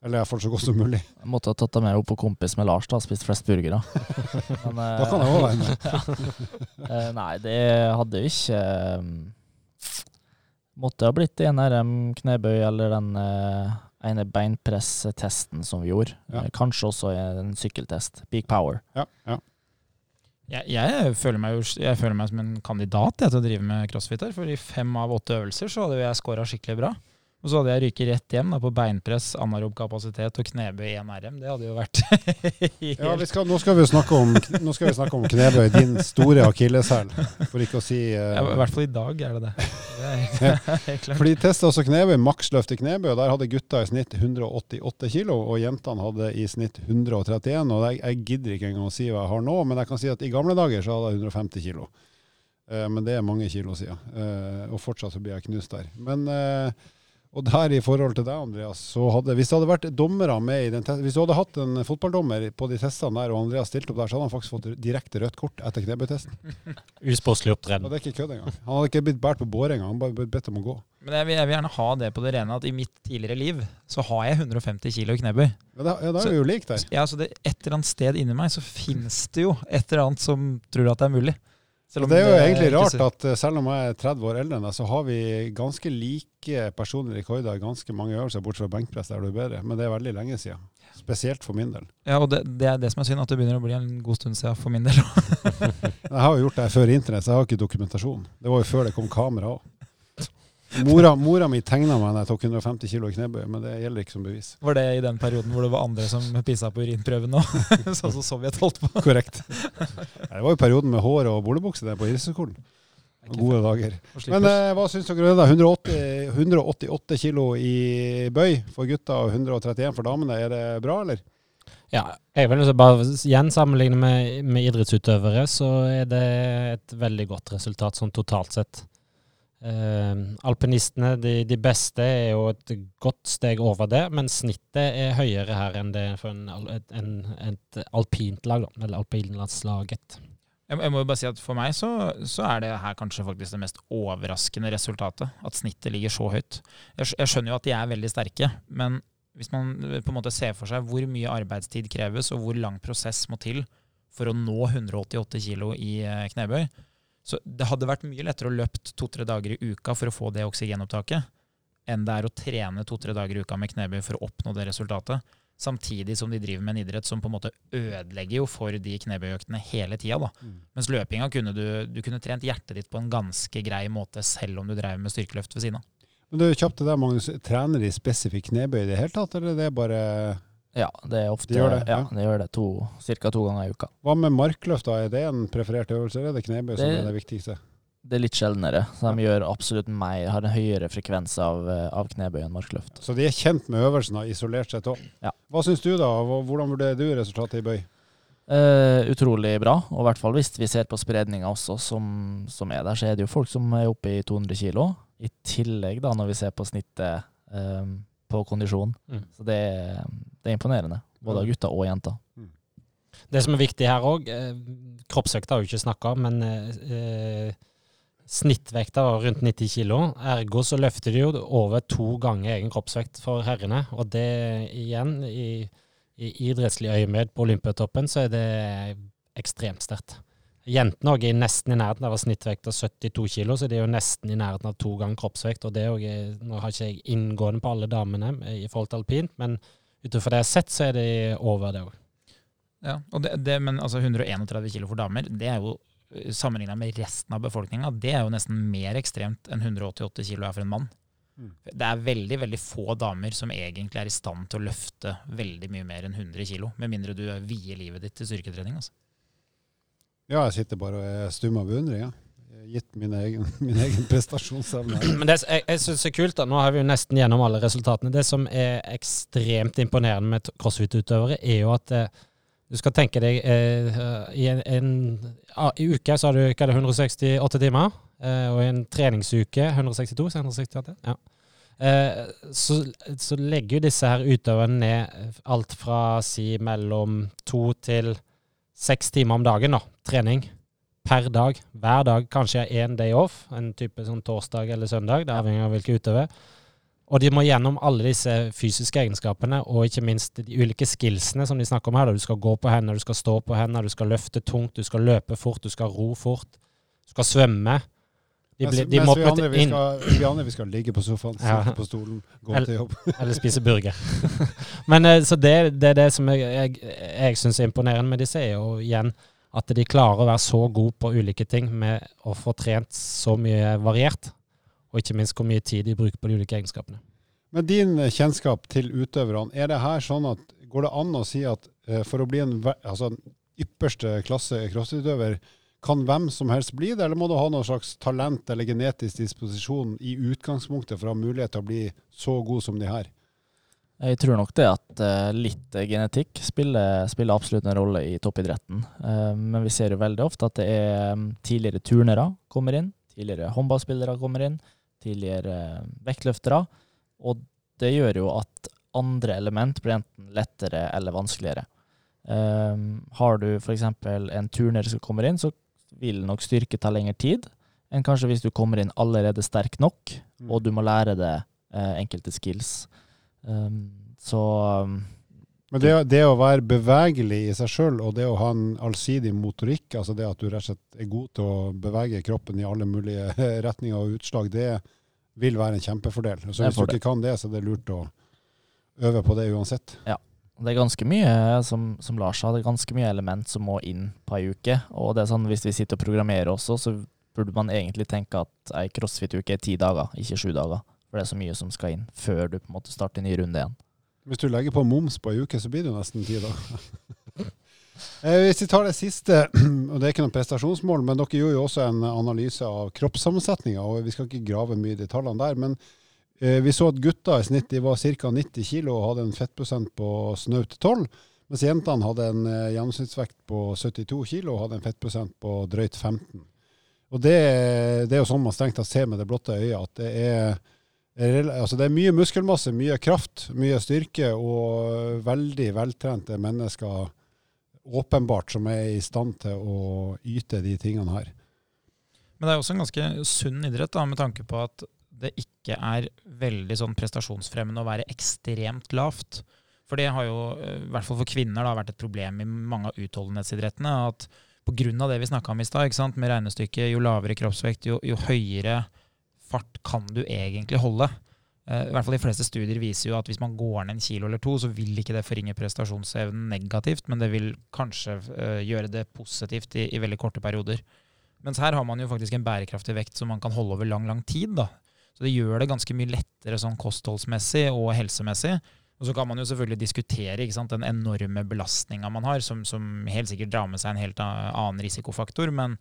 Eller iallfall så godt som mulig. Jeg måtte ha tatt det med opp på kompis med Lars, da, spist flest burgere. Men, eh, Da kan jeg òg være med. Eh, nei, det hadde jo ikke eh, Måtte ha blitt en RM knebøy eller den ene ene beinpresstesten som vi gjorde. Ja. Kanskje også en sykkeltest. Peak power. Ja, ja. Jeg, jeg, føler jo, jeg føler meg som en kandidat jeg, til å drive med crossfit her. For i fem av åtte øvelser så hadde jeg scora skikkelig bra. Og så hadde jeg ryket rett hjem da, på beinpress, anarob kapasitet og knebøy 1 RM. Det hadde jo vært helt ja vi skal, nå, skal vi snakke om, nå skal vi snakke om knebøy, din store akilleshæl, for ikke å si uh... ja, I hvert fall i dag er det det. Det er klart. For de testa også knebøy, maksløft i knebøy, og der hadde gutta i snitt 188 kilo, og jentene hadde i snitt 131. Og jeg, jeg gidder ikke engang å si hva jeg har nå, men jeg kan si at i gamle dager så hadde jeg 150 kilo. Uh, men det er mange kilo siden, uh, og fortsatt så blir jeg knust der. Men eh, og der i forhold til deg, Andreas, så hadde, hvis det hadde vært dommere med i den testen, hvis du hadde hatt en fotballdommer på de testene der, og Andreas stilte opp der, så hadde han faktisk fått direkte rødt kort etter knebøytesten. Usportslig Og opptreden. det er ikke kødd engang. Han hadde ikke blitt båret på båre engang, han bare blitt bedt om å gå. Men jeg vil, jeg vil gjerne ha det på det rene at i mitt tidligere liv så har jeg 150 kilo i knebøy. Ja, da, ja, da er vi jo lik der. Ja, så det, et eller annet sted inni meg så finnes det jo et eller annet som tror at det er mulig. Selv om det er jo egentlig rart så- at eh, selv om jeg er 30 år eldre enn deg, så har vi ganske like personlige rekorder i ganske mange øvelser, bortsett fra benkpress der du er bedre. Men det er veldig lenge siden. Spesielt for min del. Ja, og det, det er det som er synd, at det begynner å bli en god stund siden for min del. Jeg har jo gjort det før internett, så jeg har ikke dokumentasjon. Det var jo før det kom kamera òg. Mora, mora mi tegna meg da jeg tok 150 kg i knebøy, men det gjelder ikke som bevis. Var det i den perioden hvor det var andre som pissa på urinprøven nå? sånn som Sovjet holdt på? Korrekt. Det var jo perioden med hår og bolebukse der på idrettshøyskolen. Gode dager. Men eh, hva syns dere da? 180, 188 kilo i bøy for gutta og 131 for damene. Er det bra, eller? Ja, jeg vil også bare igjen sammenligne med, med idrettsutøvere, så er det et veldig godt resultat sånn totalt sett. Eh, alpinistene, de, de, beste, er jo et godt steg over det, men snittet er høyere her enn det for en, en, et alpint lag, eller alpinlandslaget. Jeg, må jo bare si at For meg så, så, er det her kanskje faktisk det mest overraskende resultatet. At snittet ligger så høyt. Jeg, skjønner jo at de er veldig sterke, men hvis man på en måte ser for seg hvor mye arbeidstid kreves, og hvor lang prosess må til for å nå 188 kg i eh, knebøy, så det hadde vært mye lettere å løpt to-tre dager i uka for å få det oksygenopptaket, enn det er å trene to-tre dager i uka med knebøy for å oppnå det resultatet. Samtidig som de driver med en idrett som på en måte ødelegger jo for de knebøyøktene hele tida. Mm. Mens løpinga kunne du, du kunne trent hjertet ditt på en ganske grei måte selv om du drev med styrkeløft ved siden av. Men det er kjapt det der, Magnus. Trener de spesifikk knebøy i det hele tatt, eller det er det bare Ja, det er ofte de gjør det, ja, de gjør det to, cirka to ganger i uka. Hva med markløft, da? Er det en preferert øvelse, eller er det knebøy som er det viktigste? Det er litt sjeldnere. Så de gjør absolutt mer, har en høyere frekvens av, av knebøy enn markløft. Så de er kjent med øvelsene isolert sett òg. Ja. Hva syns du, da? Hvordan vurderer du resultatet i bøy? Uh, utrolig bra, og i hvert fall hvis vi ser på spredninga også, som, som, er der, så er det jo folk som er oppe i 200 kg. I tillegg, da, når vi ser på snittet um, på kondisjon. Mm. Så det, det, er imponerende. Både av gutter og jenter. Mm. Det som er viktig her òg, eh, kroppsvekt har vi ikke snakka om, men eh, snittvekta var rundt 90 kg. Ergo så løfter de jo over to ganger egen kroppsvekt for herrene. Og det igjen, i, i idrettslig øyemed på Olympiatoppen, så er det ekstremt sterkt. Jentene er nesten i nærheten av snittvekt av 72 kg, så de er jo nesten i nærheten av to ganger kroppsvekt. og det er jo, Nå har ikke jeg inngående på alle damene i forhold til alpint, men utenfor det jeg har sett, så er de over det òg. Ja, og det, det, men altså 131 kg for damer, det er jo eh, sammenligna med resten av befolkninga, det er jo nesten mer ekstremt enn 188 kg er for en mann. Mm. Det er veldig veldig få damer som egentlig er i stand til å løfte veldig mye mer enn 100 kg, med mindre du vier livet ditt til styrketrening. altså. Ja, jeg sitter bare og er stum av beundring. Ja. Gitt min egen, min egen prestasjonsevne. Men det, jeg, jeg synes det er kult, da. nå har vi jo nesten gjennom alle resultatene. Det som er ekstremt imponerende med crossfit-utøvere, er jo at eh, du skal tenke deg eh, i en, en I uke så har du hva er det, 168 timer, eh, og i en treningsuke 162? 168, ja. Eh, så, så, legger jo disse her utøverne ned alt fra si mellom to til seks timer om dagen, da, trening per dag, hver dag. Kanskje én day off, en type sånn torsdag eller søndag, det avhenger av hvilke utøver. Og de må gjennom alle disse fysiske egenskapene, og ikke minst de ulike skillsene som de snakker om her. Du skal gå på hender, du skal stå på hender, du skal løfte tungt, du skal løpe fort, du skal ro fort, du skal svømme. De ble, de mens vi andre, vi skal, vi andre, vi skal ligge på sofaen, sitte ja. på stolen, gå eller, til jobb. eller spise burger. Men eh, Så det, det, er det som jeg, jeg, jeg syns er imponerende med disse, er jo igjen at de klarer å være så gode på ulike ting med å få trent så mye variert, og ikke minst hvor mye tid de bruker på de ulike egenskapene. Med din kjennskap til utøverne, er det her sånn at går det an å si at uh, for å bli en altså, ypperste klasse crossfit-utøver, kan hvem som helst bli det, eller må du ha noe slags talent eller genetisk disposisjon i utgangspunktet for å ha mulighet til å bli så god som de her? Jeg tror nok det at uh, litt genetikk spiller, spiller, absolutt en rolle i toppidretten. Uh, men vi ser jo veldig ofte at det er um, tidligere turnere kommer inn, tidligere håndballspillere kommer inn, tidligere uh, vektløftere. Og det gjør jo at andre element blir enten lettere eller vanskeligere. har du f.eks. en turner som kommer inn, så vil nok styrke ta lengre tid enn kanskje hvis du kommer inn allerede sterk nok, mm. og du må lære det eh, enkelte skills. Um, så um, Men det, det, å være bevegelig i seg sjøl, og det å ha en allsidig motorikk, altså det at du rett og slett er god til å bevege kroppen i alle mulige retninger og utslag, det vil være en kjempefordel. Så hvis du ikke kan det, så er det lurt å øve på det uansett. Ja. Det er ganske mye, som, som Lars sa, det er ganske mye element som må inn på ei uke. Og det er sånn, hvis vi sitter og programmerer også, så burde man egentlig tenke at ei crossfit-uke er ti dager, ikke sju dager. For det er så mye som skal inn før du på en måte starter en ny runde igjen. Hvis du legger på moms på ei uke, så blir det jo nesten ti dager. Eh, hvis vi tar det siste, og det er ikke noe prestasjonsmål, men dere gjorde jo også en analyse av kroppssammensetninga, og vi skal ikke grave mye i detaljene der. men vi så at gutta i snitt de var ca. 90 kg og hadde en fettprosent på snaut 12. Mens jentene hadde en eh, gjennomsnittsvekt på 72 kg og hadde en fettprosent på drøyt 15. Og det, det er jo sånn man strengt tatt ser med det blotte øyet, at det er altså det er mye muskelmasse, mye kraft, mye styrke og veldig veltrente mennesker åpenbart som er i stand til å yte de tingene her. Men det er også en ganske sunn idrett, da, med tanke på at det ikke er veldig sånn prestasjonsfremmende å være ekstremt lavt. For det har jo, eh, i hvert fall for kvinner, da, vært et problem i mange av utholdenhetsidrettene. at Pga. det vi snakka om i stad, med regnestykket, jo lavere kroppsvekt, jo, jo, høyere fart kan du egentlig holde. Uh, I hvert fall De fleste studier viser jo at hvis man går ned en kilo eller to, så vil ikke det forringe prestasjonsevnen negativt, men det vil kanskje uh, gjøre det positivt i, i, veldig korte perioder. Mens her har man jo faktisk en bærekraftig vekt som man kan holde over lang, lang tid. da. Så det gjør det ganske mye lettere sånn kostholdsmessig og helsemessig. Og så kan man jo selvfølgelig diskutere sant, den enorme belastninga man har, som, som, helt sikkert drar med seg en helt annen risikofaktor. Men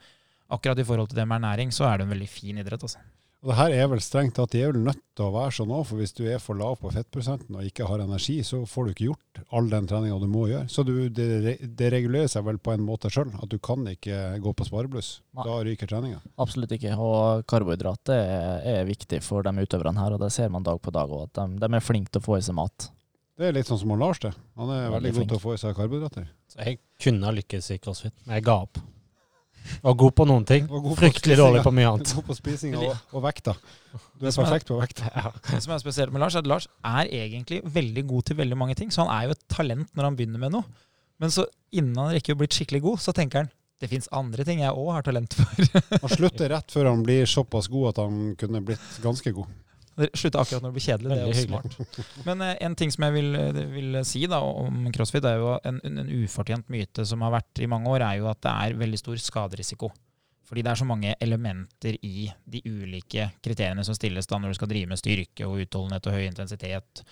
akkurat i forhold til det med ernæring, så er det en veldig fin idrett. altså. Og det her er vel strengt tatt de er vel nødt til å være sånn òg, for hvis du er for lav på fettprosenten og ikke har energi, så får du ikke gjort all den treninga du må gjøre. Så du, det, det, regulerer seg vel på en måte sjøl, at du kan ikke gå på sparebluss. Da ryker treninga. Absolutt ikke, og karbohydrater er, er, viktig for de utøverne her, og det ser man dag på dag òg, at de, de, er flinke til å få i seg mat. Det er litt sånn som Lars, det. Han er veldig, veldig god til å få i seg karbohydrater. Så jeg kunne ha lykkes i crossfit, men jeg ga opp. Var god på noen ting, fryktelig dårlig på mye annet. God på spising og, og vekta. Du er perfekt på vekta. Ja. Det som er spesielt med Lars, er at Lars er egentlig veldig god til veldig mange ting. Så han er jo et talent når han begynner med noe. Men så innen han rekker å bli skikkelig god, så tenker han det fins andre ting jeg òg har talent for. han slutter rett før han blir såpass god at han kunne blitt ganske god. Det akkurat når det blir kjedelig. det er jo smart. Men eh, en ting som jeg vil, eh, vil si da, om crossfit, er jo en, en, ufortjent myte som har vært i mange år, er jo at det er veldig stor skaderisiko. Fordi det er så mange elementer i de ulike kriteriene som stilles da når du skal drive med styrke og utholdenhet og høy intensitet.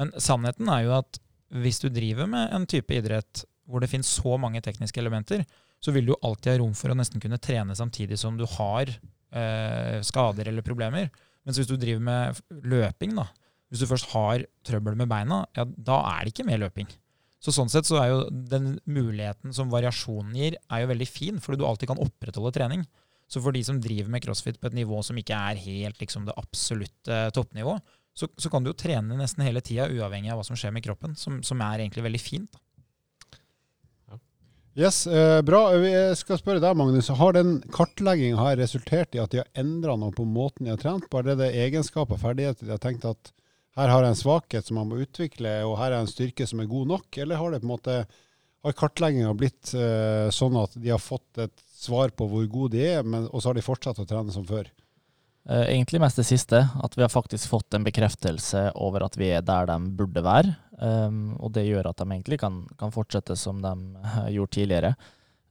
Men sannheten er jo at hvis du driver med en type idrett hvor det finnes så mange tekniske elementer, så vil du alltid ha rom for å nesten kunne trene samtidig som du har eh, skader eller problemer. Mens hvis du driver med løping, da, hvis du først har trøbbel med beina, ja, da er det ikke mer løping. Så sånn sett så er jo den muligheten som variasjonen gir, er jo veldig fin, fordi du alltid kan opprettholde trening. Så for de som driver med crossfit på et nivå som ikke er helt liksom, det absolutte toppnivå, så, så, kan du jo trene nesten hele tida, uavhengig av hva som skjer med kroppen, som, som er egentlig veldig fint. da. Yes, eh, Bra. Jeg skal spørre deg, Magnus. Har den kartlegginga resultert i at de har endra noe på måten de har trent på? Er det egenskaper og ferdigheter de har tenkt at her har jeg en svakhet som man må utvikle, og her er en styrke som er god nok? Eller har det har kartlegginga blitt uh, sånn at de har fått et svar på hvor gode de er, men, og så har de fortsatt å trene som før? Uh, egentlig mest det siste. At vi har faktisk fått en bekreftelse over at vi er der de burde være. Um, og det gjør at de egentlig kan, kan fortsette som de gjorde tidligere.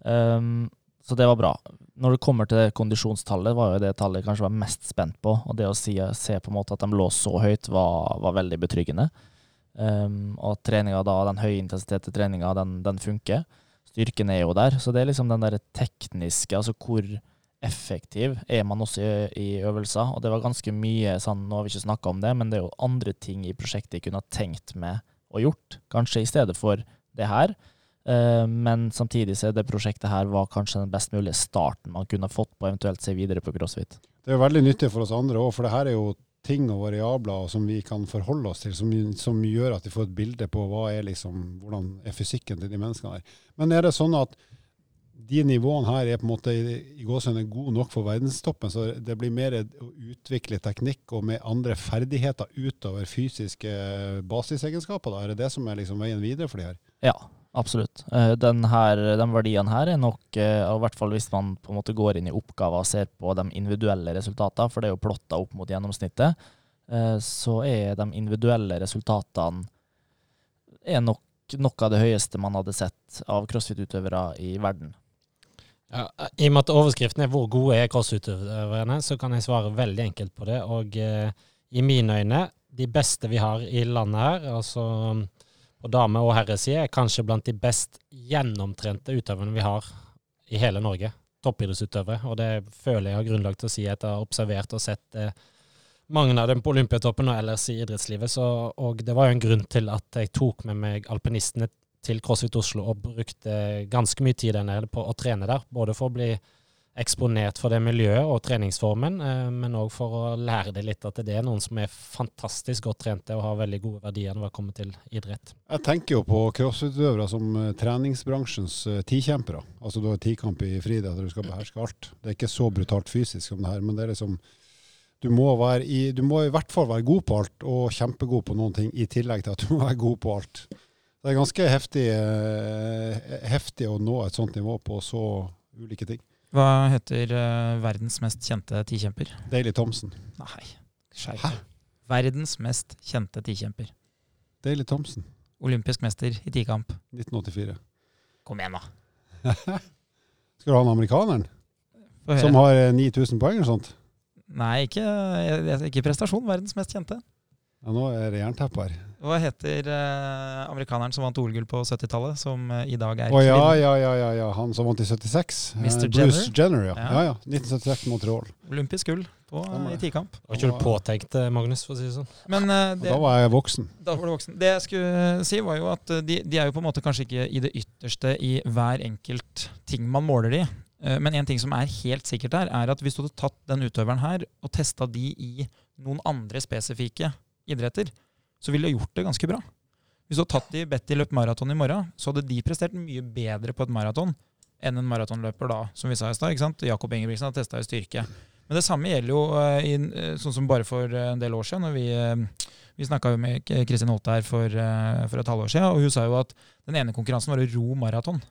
Um, så det var bra. Når det kommer til kondisjonstallet, var jo det tallet jeg kanskje var mest spent på. Og det å si, se på en måte at de lå så høyt, var, var veldig betryggende. Um, og treninga da, den høye intensiteten treninga, den, den, funker. Styrken er jo der. Så det er liksom den der tekniske, altså hvor effektiv er man også i, i øvelser. Og det var ganske mye sånn, nå har vi ikke snakka om det, men det er jo andre ting i prosjektet jeg kunne ha tenkt med og gjort, kanskje i stedet for det her. Uh, men samtidig så er det prosjektet her var kanskje den best mulige starten man kunne fått på eventuelt se videre på crossfit. Det er veldig nyttig for oss andre òg, for det her er jo ting og variabler som vi kan forholde oss til, som, som, gjør at vi får et bilde på hva er liksom, hvordan er fysikken til de menneskene her. Men er det sånn at de nivåene her er på en måte i, gåsehudene gode nok for verdenstoppen, så det blir mer å utvikle teknikk og med andre ferdigheter utover fysiske basisegenskaper? Da? Er det det som er liksom veien videre for de her? Ja, absolutt. Eh, den, her, den verdien her er nok, eh, i hvert fall hvis man på en måte går inn i oppgaver og ser på de individuelle resultatene, for det er jo plotta opp mot gjennomsnittet, eh, så er de individuelle resultatene er nok noe av det høyeste man hadde sett av crossfit-utøvere i verden. Ja, I og med at overskriften er 'Hvor gode er crossutøverne', så kan jeg svare veldig enkelt på det. Og eh, i mine øyne, de beste vi har i landet her, altså på dame- og herreside, er kanskje blant de best gjennomtrente utøverne vi har i hele Norge. Toppidrettsutøvere. Og det føler jeg har grunnlag til å si etter å ha observert og sett eh, mange av dem på Olympiatoppen og ellers i idrettslivet. Så, og det var jo en grunn til at jeg tok med meg alpinistene til CrossFit Oslo og brukte ganske mye tid der nede på å trene der. Både for å bli eksponert for det miljøet og treningsformen, eh, men òg for å lære det litt at det er noen som er fantastisk godt trente og har veldig gode verdier når det kommer til idrett. Jeg tenker jo på crossfit-utøvere som eh, treningsbransjens eh, tikjempere. Altså du har tikamp i friidrett der du skal beherske alt. Det er ikke så brutalt fysisk som det her, men det er liksom du må, i, du må i hvert fall være god på alt, og kjempegod på noen ting, i tillegg til at du må være god på alt. Det er ganske heftig, eh, heftig å nå et sånt nivå på så ulike ting. Hva heter eh, verdens mest kjente tikjemper? Daily Thompson. Nei, skjerp Verdens mest kjente tikjemper. Daily Thompson, Olympisk mester i tikamp. 1984. Kom igjen, da. Skal du ha han amerikaneren? Som har eh, 9000 poeng eller sånt? Nei, ikke, ikke prestasjon. Verdens mest kjente. Ja, nå er det jernteppe her. Hva heter eh, amerikaneren som vant OL-gull på 70-tallet, som eh, i dag er Å ja, ja, ja, ja, ja. Han som vant i 76. Eh, Mr. Bruce Jenner? Jenner, ja. Ja. ja. ja. 1976 Montreal. Olympisk gull på, Stemmer i tikamp. Det var ikke du påtenkt, eh, Magnus, for å si det sånn. Men eh, Og det, da var jeg voksen. Da var du voksen. Det jeg skulle si, var jo at eh, de, de er jo på en måte kanskje ikke i det ytterste i hver enkelt ting man måler de. Eh, Men en ting som er helt sikkert her, er at hvis du hadde tatt den utøveren her og testa de i noen andre spesifikke idretter, så ville du gjort det ganske bra. Hvis du hadde tatt de bedt de løpe maraton i morgen, så hadde de prestert mye bedre på et maraton enn en maratonløper da, som vi sa i stad. Jakob Ingebrigtsen har testa i styrke. Men det samme gjelder jo eh, i, eh, sånn som bare for eh, en del år siden, når vi vi snakka med Kristin Holte her for, for et halvår siden, og hun sa jo at den ene konkurransen var å ro maraton.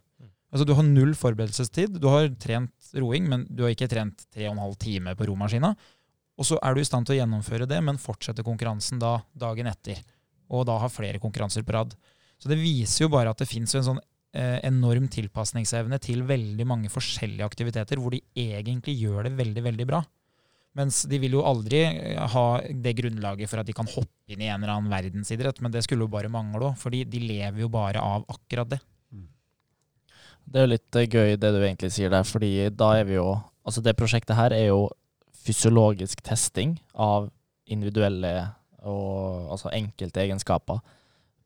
Altså Du har null forberedelsestid. Du har trent roing, men du har ikke trent tre og en halv time på romaskina. Og så er du i stand til å gjennomføre det, men fortsette konkurransen da dagen etter. Og da ha flere konkurranser på rad. Så det viser jo bare at det fins en sånn eh, enorm tilpasningsevne til veldig mange forskjellige aktiviteter, hvor de egentlig gjør det veldig, veldig bra. Mens de vil jo aldri eh, ha det grunnlaget for at de kan hoppe inn i en eller annen verdensidrett, men det skulle jo bare mangle òg, fordi de lever jo bare av akkurat det. Det er jo litt eh, gøy det du egentlig sier der, fordi da er vi jo Altså, det prosjektet her er jo fysiologisk testing av individuelle og altså enkelte egenskaper.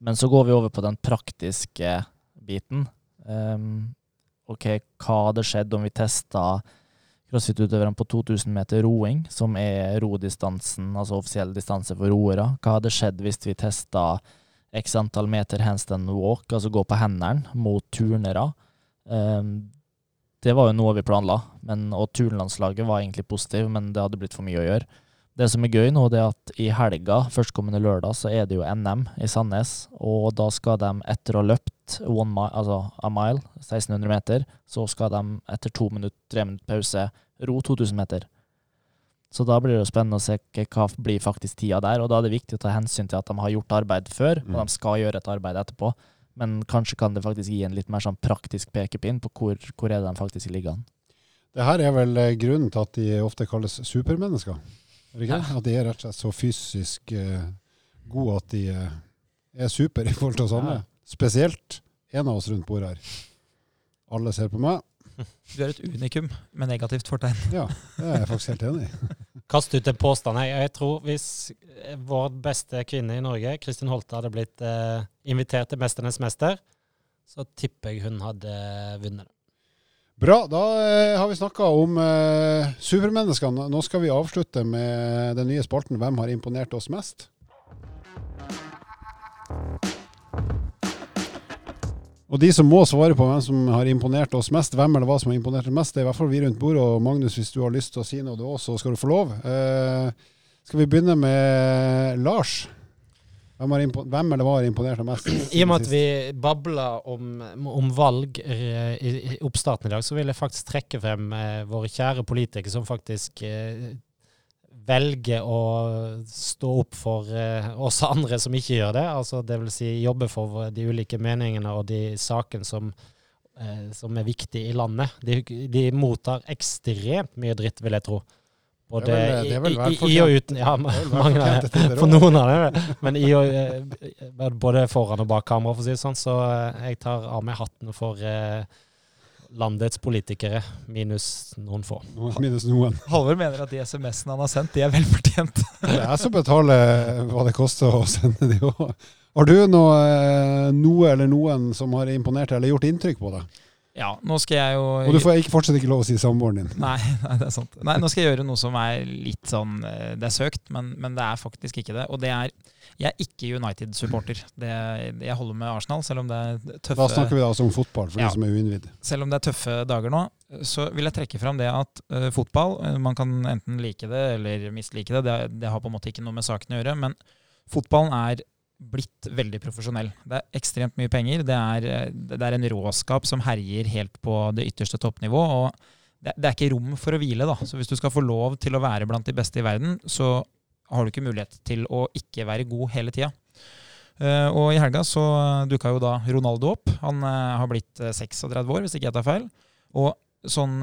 Men så går vi over på den praktiske biten. Um, OK, hva hadde skjedd om vi testa crossfit-utøverne på 2000 meter roing, som er rodistansen, altså offisiell distanse for roere? Hva hadde skjedd hvis vi testa x antall meter handstand walk, altså gå på hendene, mot turnere? Ehm, det var jo noe vi planla, men, og turnlandslaget var egentlig positiv, men det hadde blitt for mye å gjøre. Det som er gøy nå, det er at i helga, førstkommende lørdag, så er det jo NM i Sandnes, og da skal de etter å ha løpt one mile, altså a mile, 1600 meter, så skal de etter to minutter, tre minutter pause ro 2000 meter. Så da blir det jo spennende å se hva blir faktisk tida der, og da er det viktig å ta hensyn til at de har gjort arbeid før, Mm. og de skal gjøre et arbeid etterpå. Men kanskje kan det faktisk gi en litt mer sånn praktisk pekepinn på hvor, hvor er det de faktisk ligger an. Det her er vel eh, grunnen til at de ofte kalles supermennesker. Er ikke? At de er rett og slett så fysisk uh, gode at de uh, er super i forhold til oss andre. Spesielt en av oss rundt bordet her. Alle ser på meg. Du er et unikum med negativt fortegn. Ja, det er jeg faktisk helt enig i. Kast ut en påstand. Jeg, tror hvis vår beste kvinne i Norge, Kristin Holte, hadde blitt eh, invitert til 'Mesternes mester', så tipper jeg hun hadde vunnet. Bra, da eh, har vi snakka om eh, supermenneskene. Nå skal vi avslutte med den nye spalten 'Hvem har imponert oss mest'? Og de som må svare på hvem som har imponert oss mest, hvem eller hva som har imponert oss mest, det er i hvert fall vi rundt bordet. Og Magnus, hvis du har lyst til å si noe du også, så skal du få lov. Eh, skal vi begynne med Lars? Hvem, hvem eller hva har imponert deg mest? I og med at vi babla om, om valg eh, i oppstarten i dag, så vil jeg faktisk trekke frem eh, våre kjære politikere som faktisk eh, velger å stå opp for eh, oss andre som ikke gjør det. Altså det vil si jobbe for de ulike meningene og de sakene som, eh, som er viktige i landet. De, de mottar ekstremt mye dritt, vil jeg tro. Både Det er vel- det er vel i, i, og uten Ja, mange for noen av det. Men i og, eh, både foran og bak kamera, for å si det sånn. Så jeg tar av meg hatten for eh, landets politikere, minus noen få. Minus noen. Halvor mener at de SMS-ene han har sendt, de er velfortjent. Det er jeg som betaler hva det koster å sende de òg. Har du noe, eh, noe eller noen som har imponert deg eller gjort inntrykk på deg? Ja, nå skal jeg jo Og du får ikke, fortsatt ikke lov å si samboeren din. Nei, nei, det er sant. Nei, nå skal jeg gjøre noe som er litt sånn eh, Det er søkt, men, men det er faktisk ikke det. Og det er Jeg er ikke United-supporter. Jeg holder med Arsenal, selv om det er tøffe Da snakker vi da altså om fotball, for Ja. de som er uinnvidd. selv om det er tøffe dager nå, så vil jeg trekke fram det at uh, fotball eh, Man kan enten like det eller mislike det. det. Det har på en måte ikke noe med saken å gjøre. Men fotballen er blitt veldig profesjonell. Det er ekstremt mye penger. Det er, eh, det er en råskap som herjer helt på det ytterste toppnivå. og det, det er ikke rom for å hvile. da. Så Hvis du skal få lov til å være blant de beste i verden, så har du ikke mulighet til å ikke være god hele tida. Eh, og i helga så dukka jo da Ronaldo opp. Han eh, har blitt eh, 36 år, hvis ikke jeg tar feil. Og sånn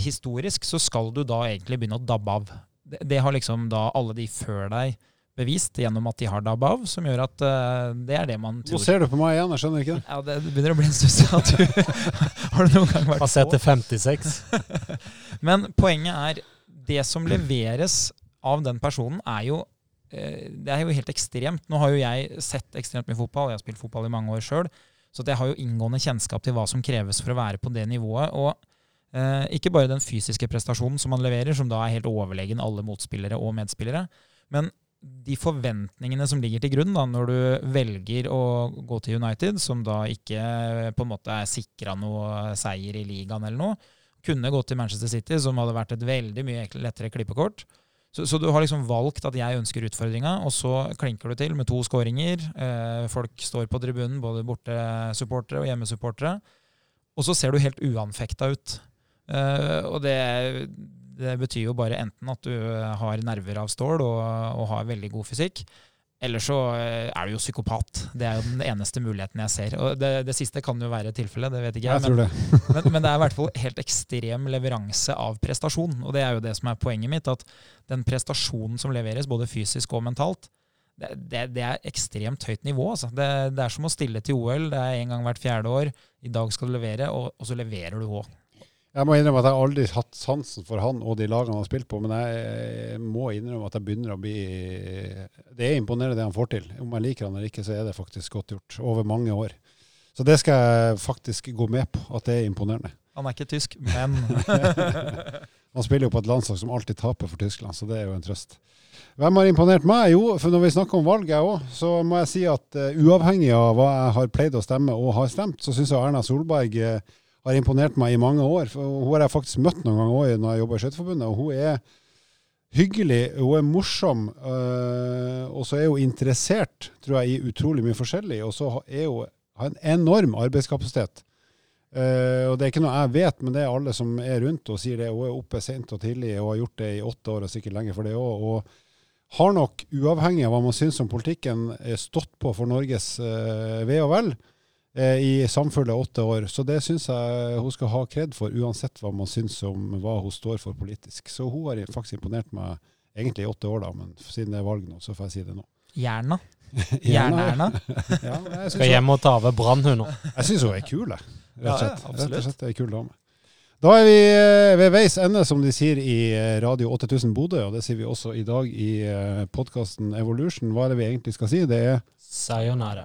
historisk så skal du da egentlig begynne å dabbe av. Det, det har liksom da alle de før deg bevist gjennom at de har dabba av, som gjør at uh, det er det man tror. Nå ser du på meg igjen, jeg skjønner ikke det. Ja, det begynner å bli en stund siden Har du noen gang vært Passert på? til 56. Men poenget er det som leveres av den personen, er jo eh, det er jo helt ekstremt. Nå har jo jeg sett ekstremt mye fotball, jeg har spilt fotball i mange år sjøl, så at jeg har jo inngående kjennskap til hva som kreves for å være på det nivået. Og eh, ikke bare den fysiske prestasjonen som man leverer, som da er helt overlegen alle motspillere og medspillere, men de forventningene som ligger til grunn da, når du velger å gå til United, som da ikke på en måte er sikra noe seier i ligaen eller noe, kunne gått til Manchester City, som hadde vært et veldig mye lettere klippekort. Så, så du har liksom valgt at jeg ønsker utfordringa, og så klinker du til med to skåringer. Eh, folk står på tribunen, både bortesupportere og hjemmesupportere. Og så ser du helt uanfekta ut. Eh, og det, det betyr jo bare enten at du har nerver av stål og, og har veldig god fysikk, eller så eh, er du jo psykopat. Det er jo den eneste muligheten jeg ser. Og det, det siste kan jo være tilfellet, det vet ikke jeg. Jeg tror det. Men, men det er i hvert fall helt ekstrem leveranse av prestasjon. Og det er jo det som er poenget mitt, at den prestasjonen som leveres, både fysisk og mentalt, det, det, det er ekstremt høyt nivå. Altså. Det, det er som å stille til OL. Det er en gang hvert fjerde år. I dag skal du levere, og, og så leverer du òg. Jeg må innrømme at jeg aldri har hatt sansen for han og de lagene han har spilt på, men jeg må innrømme at jeg begynner å bli Det er imponerende det han får til. Om jeg liker han eller ikke, så er det faktisk godt gjort. Over mange år. Så det skal jeg faktisk gå med på, at det er imponerende. Han er ikke tysk, men Han spiller jo på et landslag som alltid taper for Tyskland, så det er jo en trøst. Hvem har imponert meg? Jo, for når vi snakker om valg, jeg òg, så må jeg si at uh, uavhengig av hva jeg har pleid å stemme og har stemt, så syns jeg Erna Solberg uh, har imponert meg i mange år. For hun har jeg faktisk møtt noen ganger òg når jeg jobber i Skøyteforbundet, og hun er hyggelig, hun er morsom, øh, og så er hun interessert, tror jeg, i utrolig mye forskjellig. Og så er hun har en enorm arbeidskapasitet. Uh, og Det er ikke noe jeg vet, men det er alle som er rundt og sier det. Hun er oppe sent og tidlig og har gjort det i åtte år og sikkert lenge for det òg. Og har nok, uavhengig av hva man syns om politikken, eh, stått på for Norges uh, ve og vel i samfunnet åtte år. Så det syns jeg hun skal ha kred for, uansett hva man syns om hva hun står for politisk. Så hun har faktisk imponert meg egentlig i åtte år, da, men siden det er valg nå, så får jeg si det nå. Jerna. Gjerne. Jern-Erna. Ja, Skal hjem og ta over Brann, hun nå. jeg syns hun er kul, jeg. Rett og Ja, ja. Rett og slett er kul dame. Da er vi eh, ved veis ende, som de sier i eh, Radio 8000 Bodø, og det sier vi også i dag i podkasten Evolution. Hva er det vi egentlig skal si? Det er Sayonara.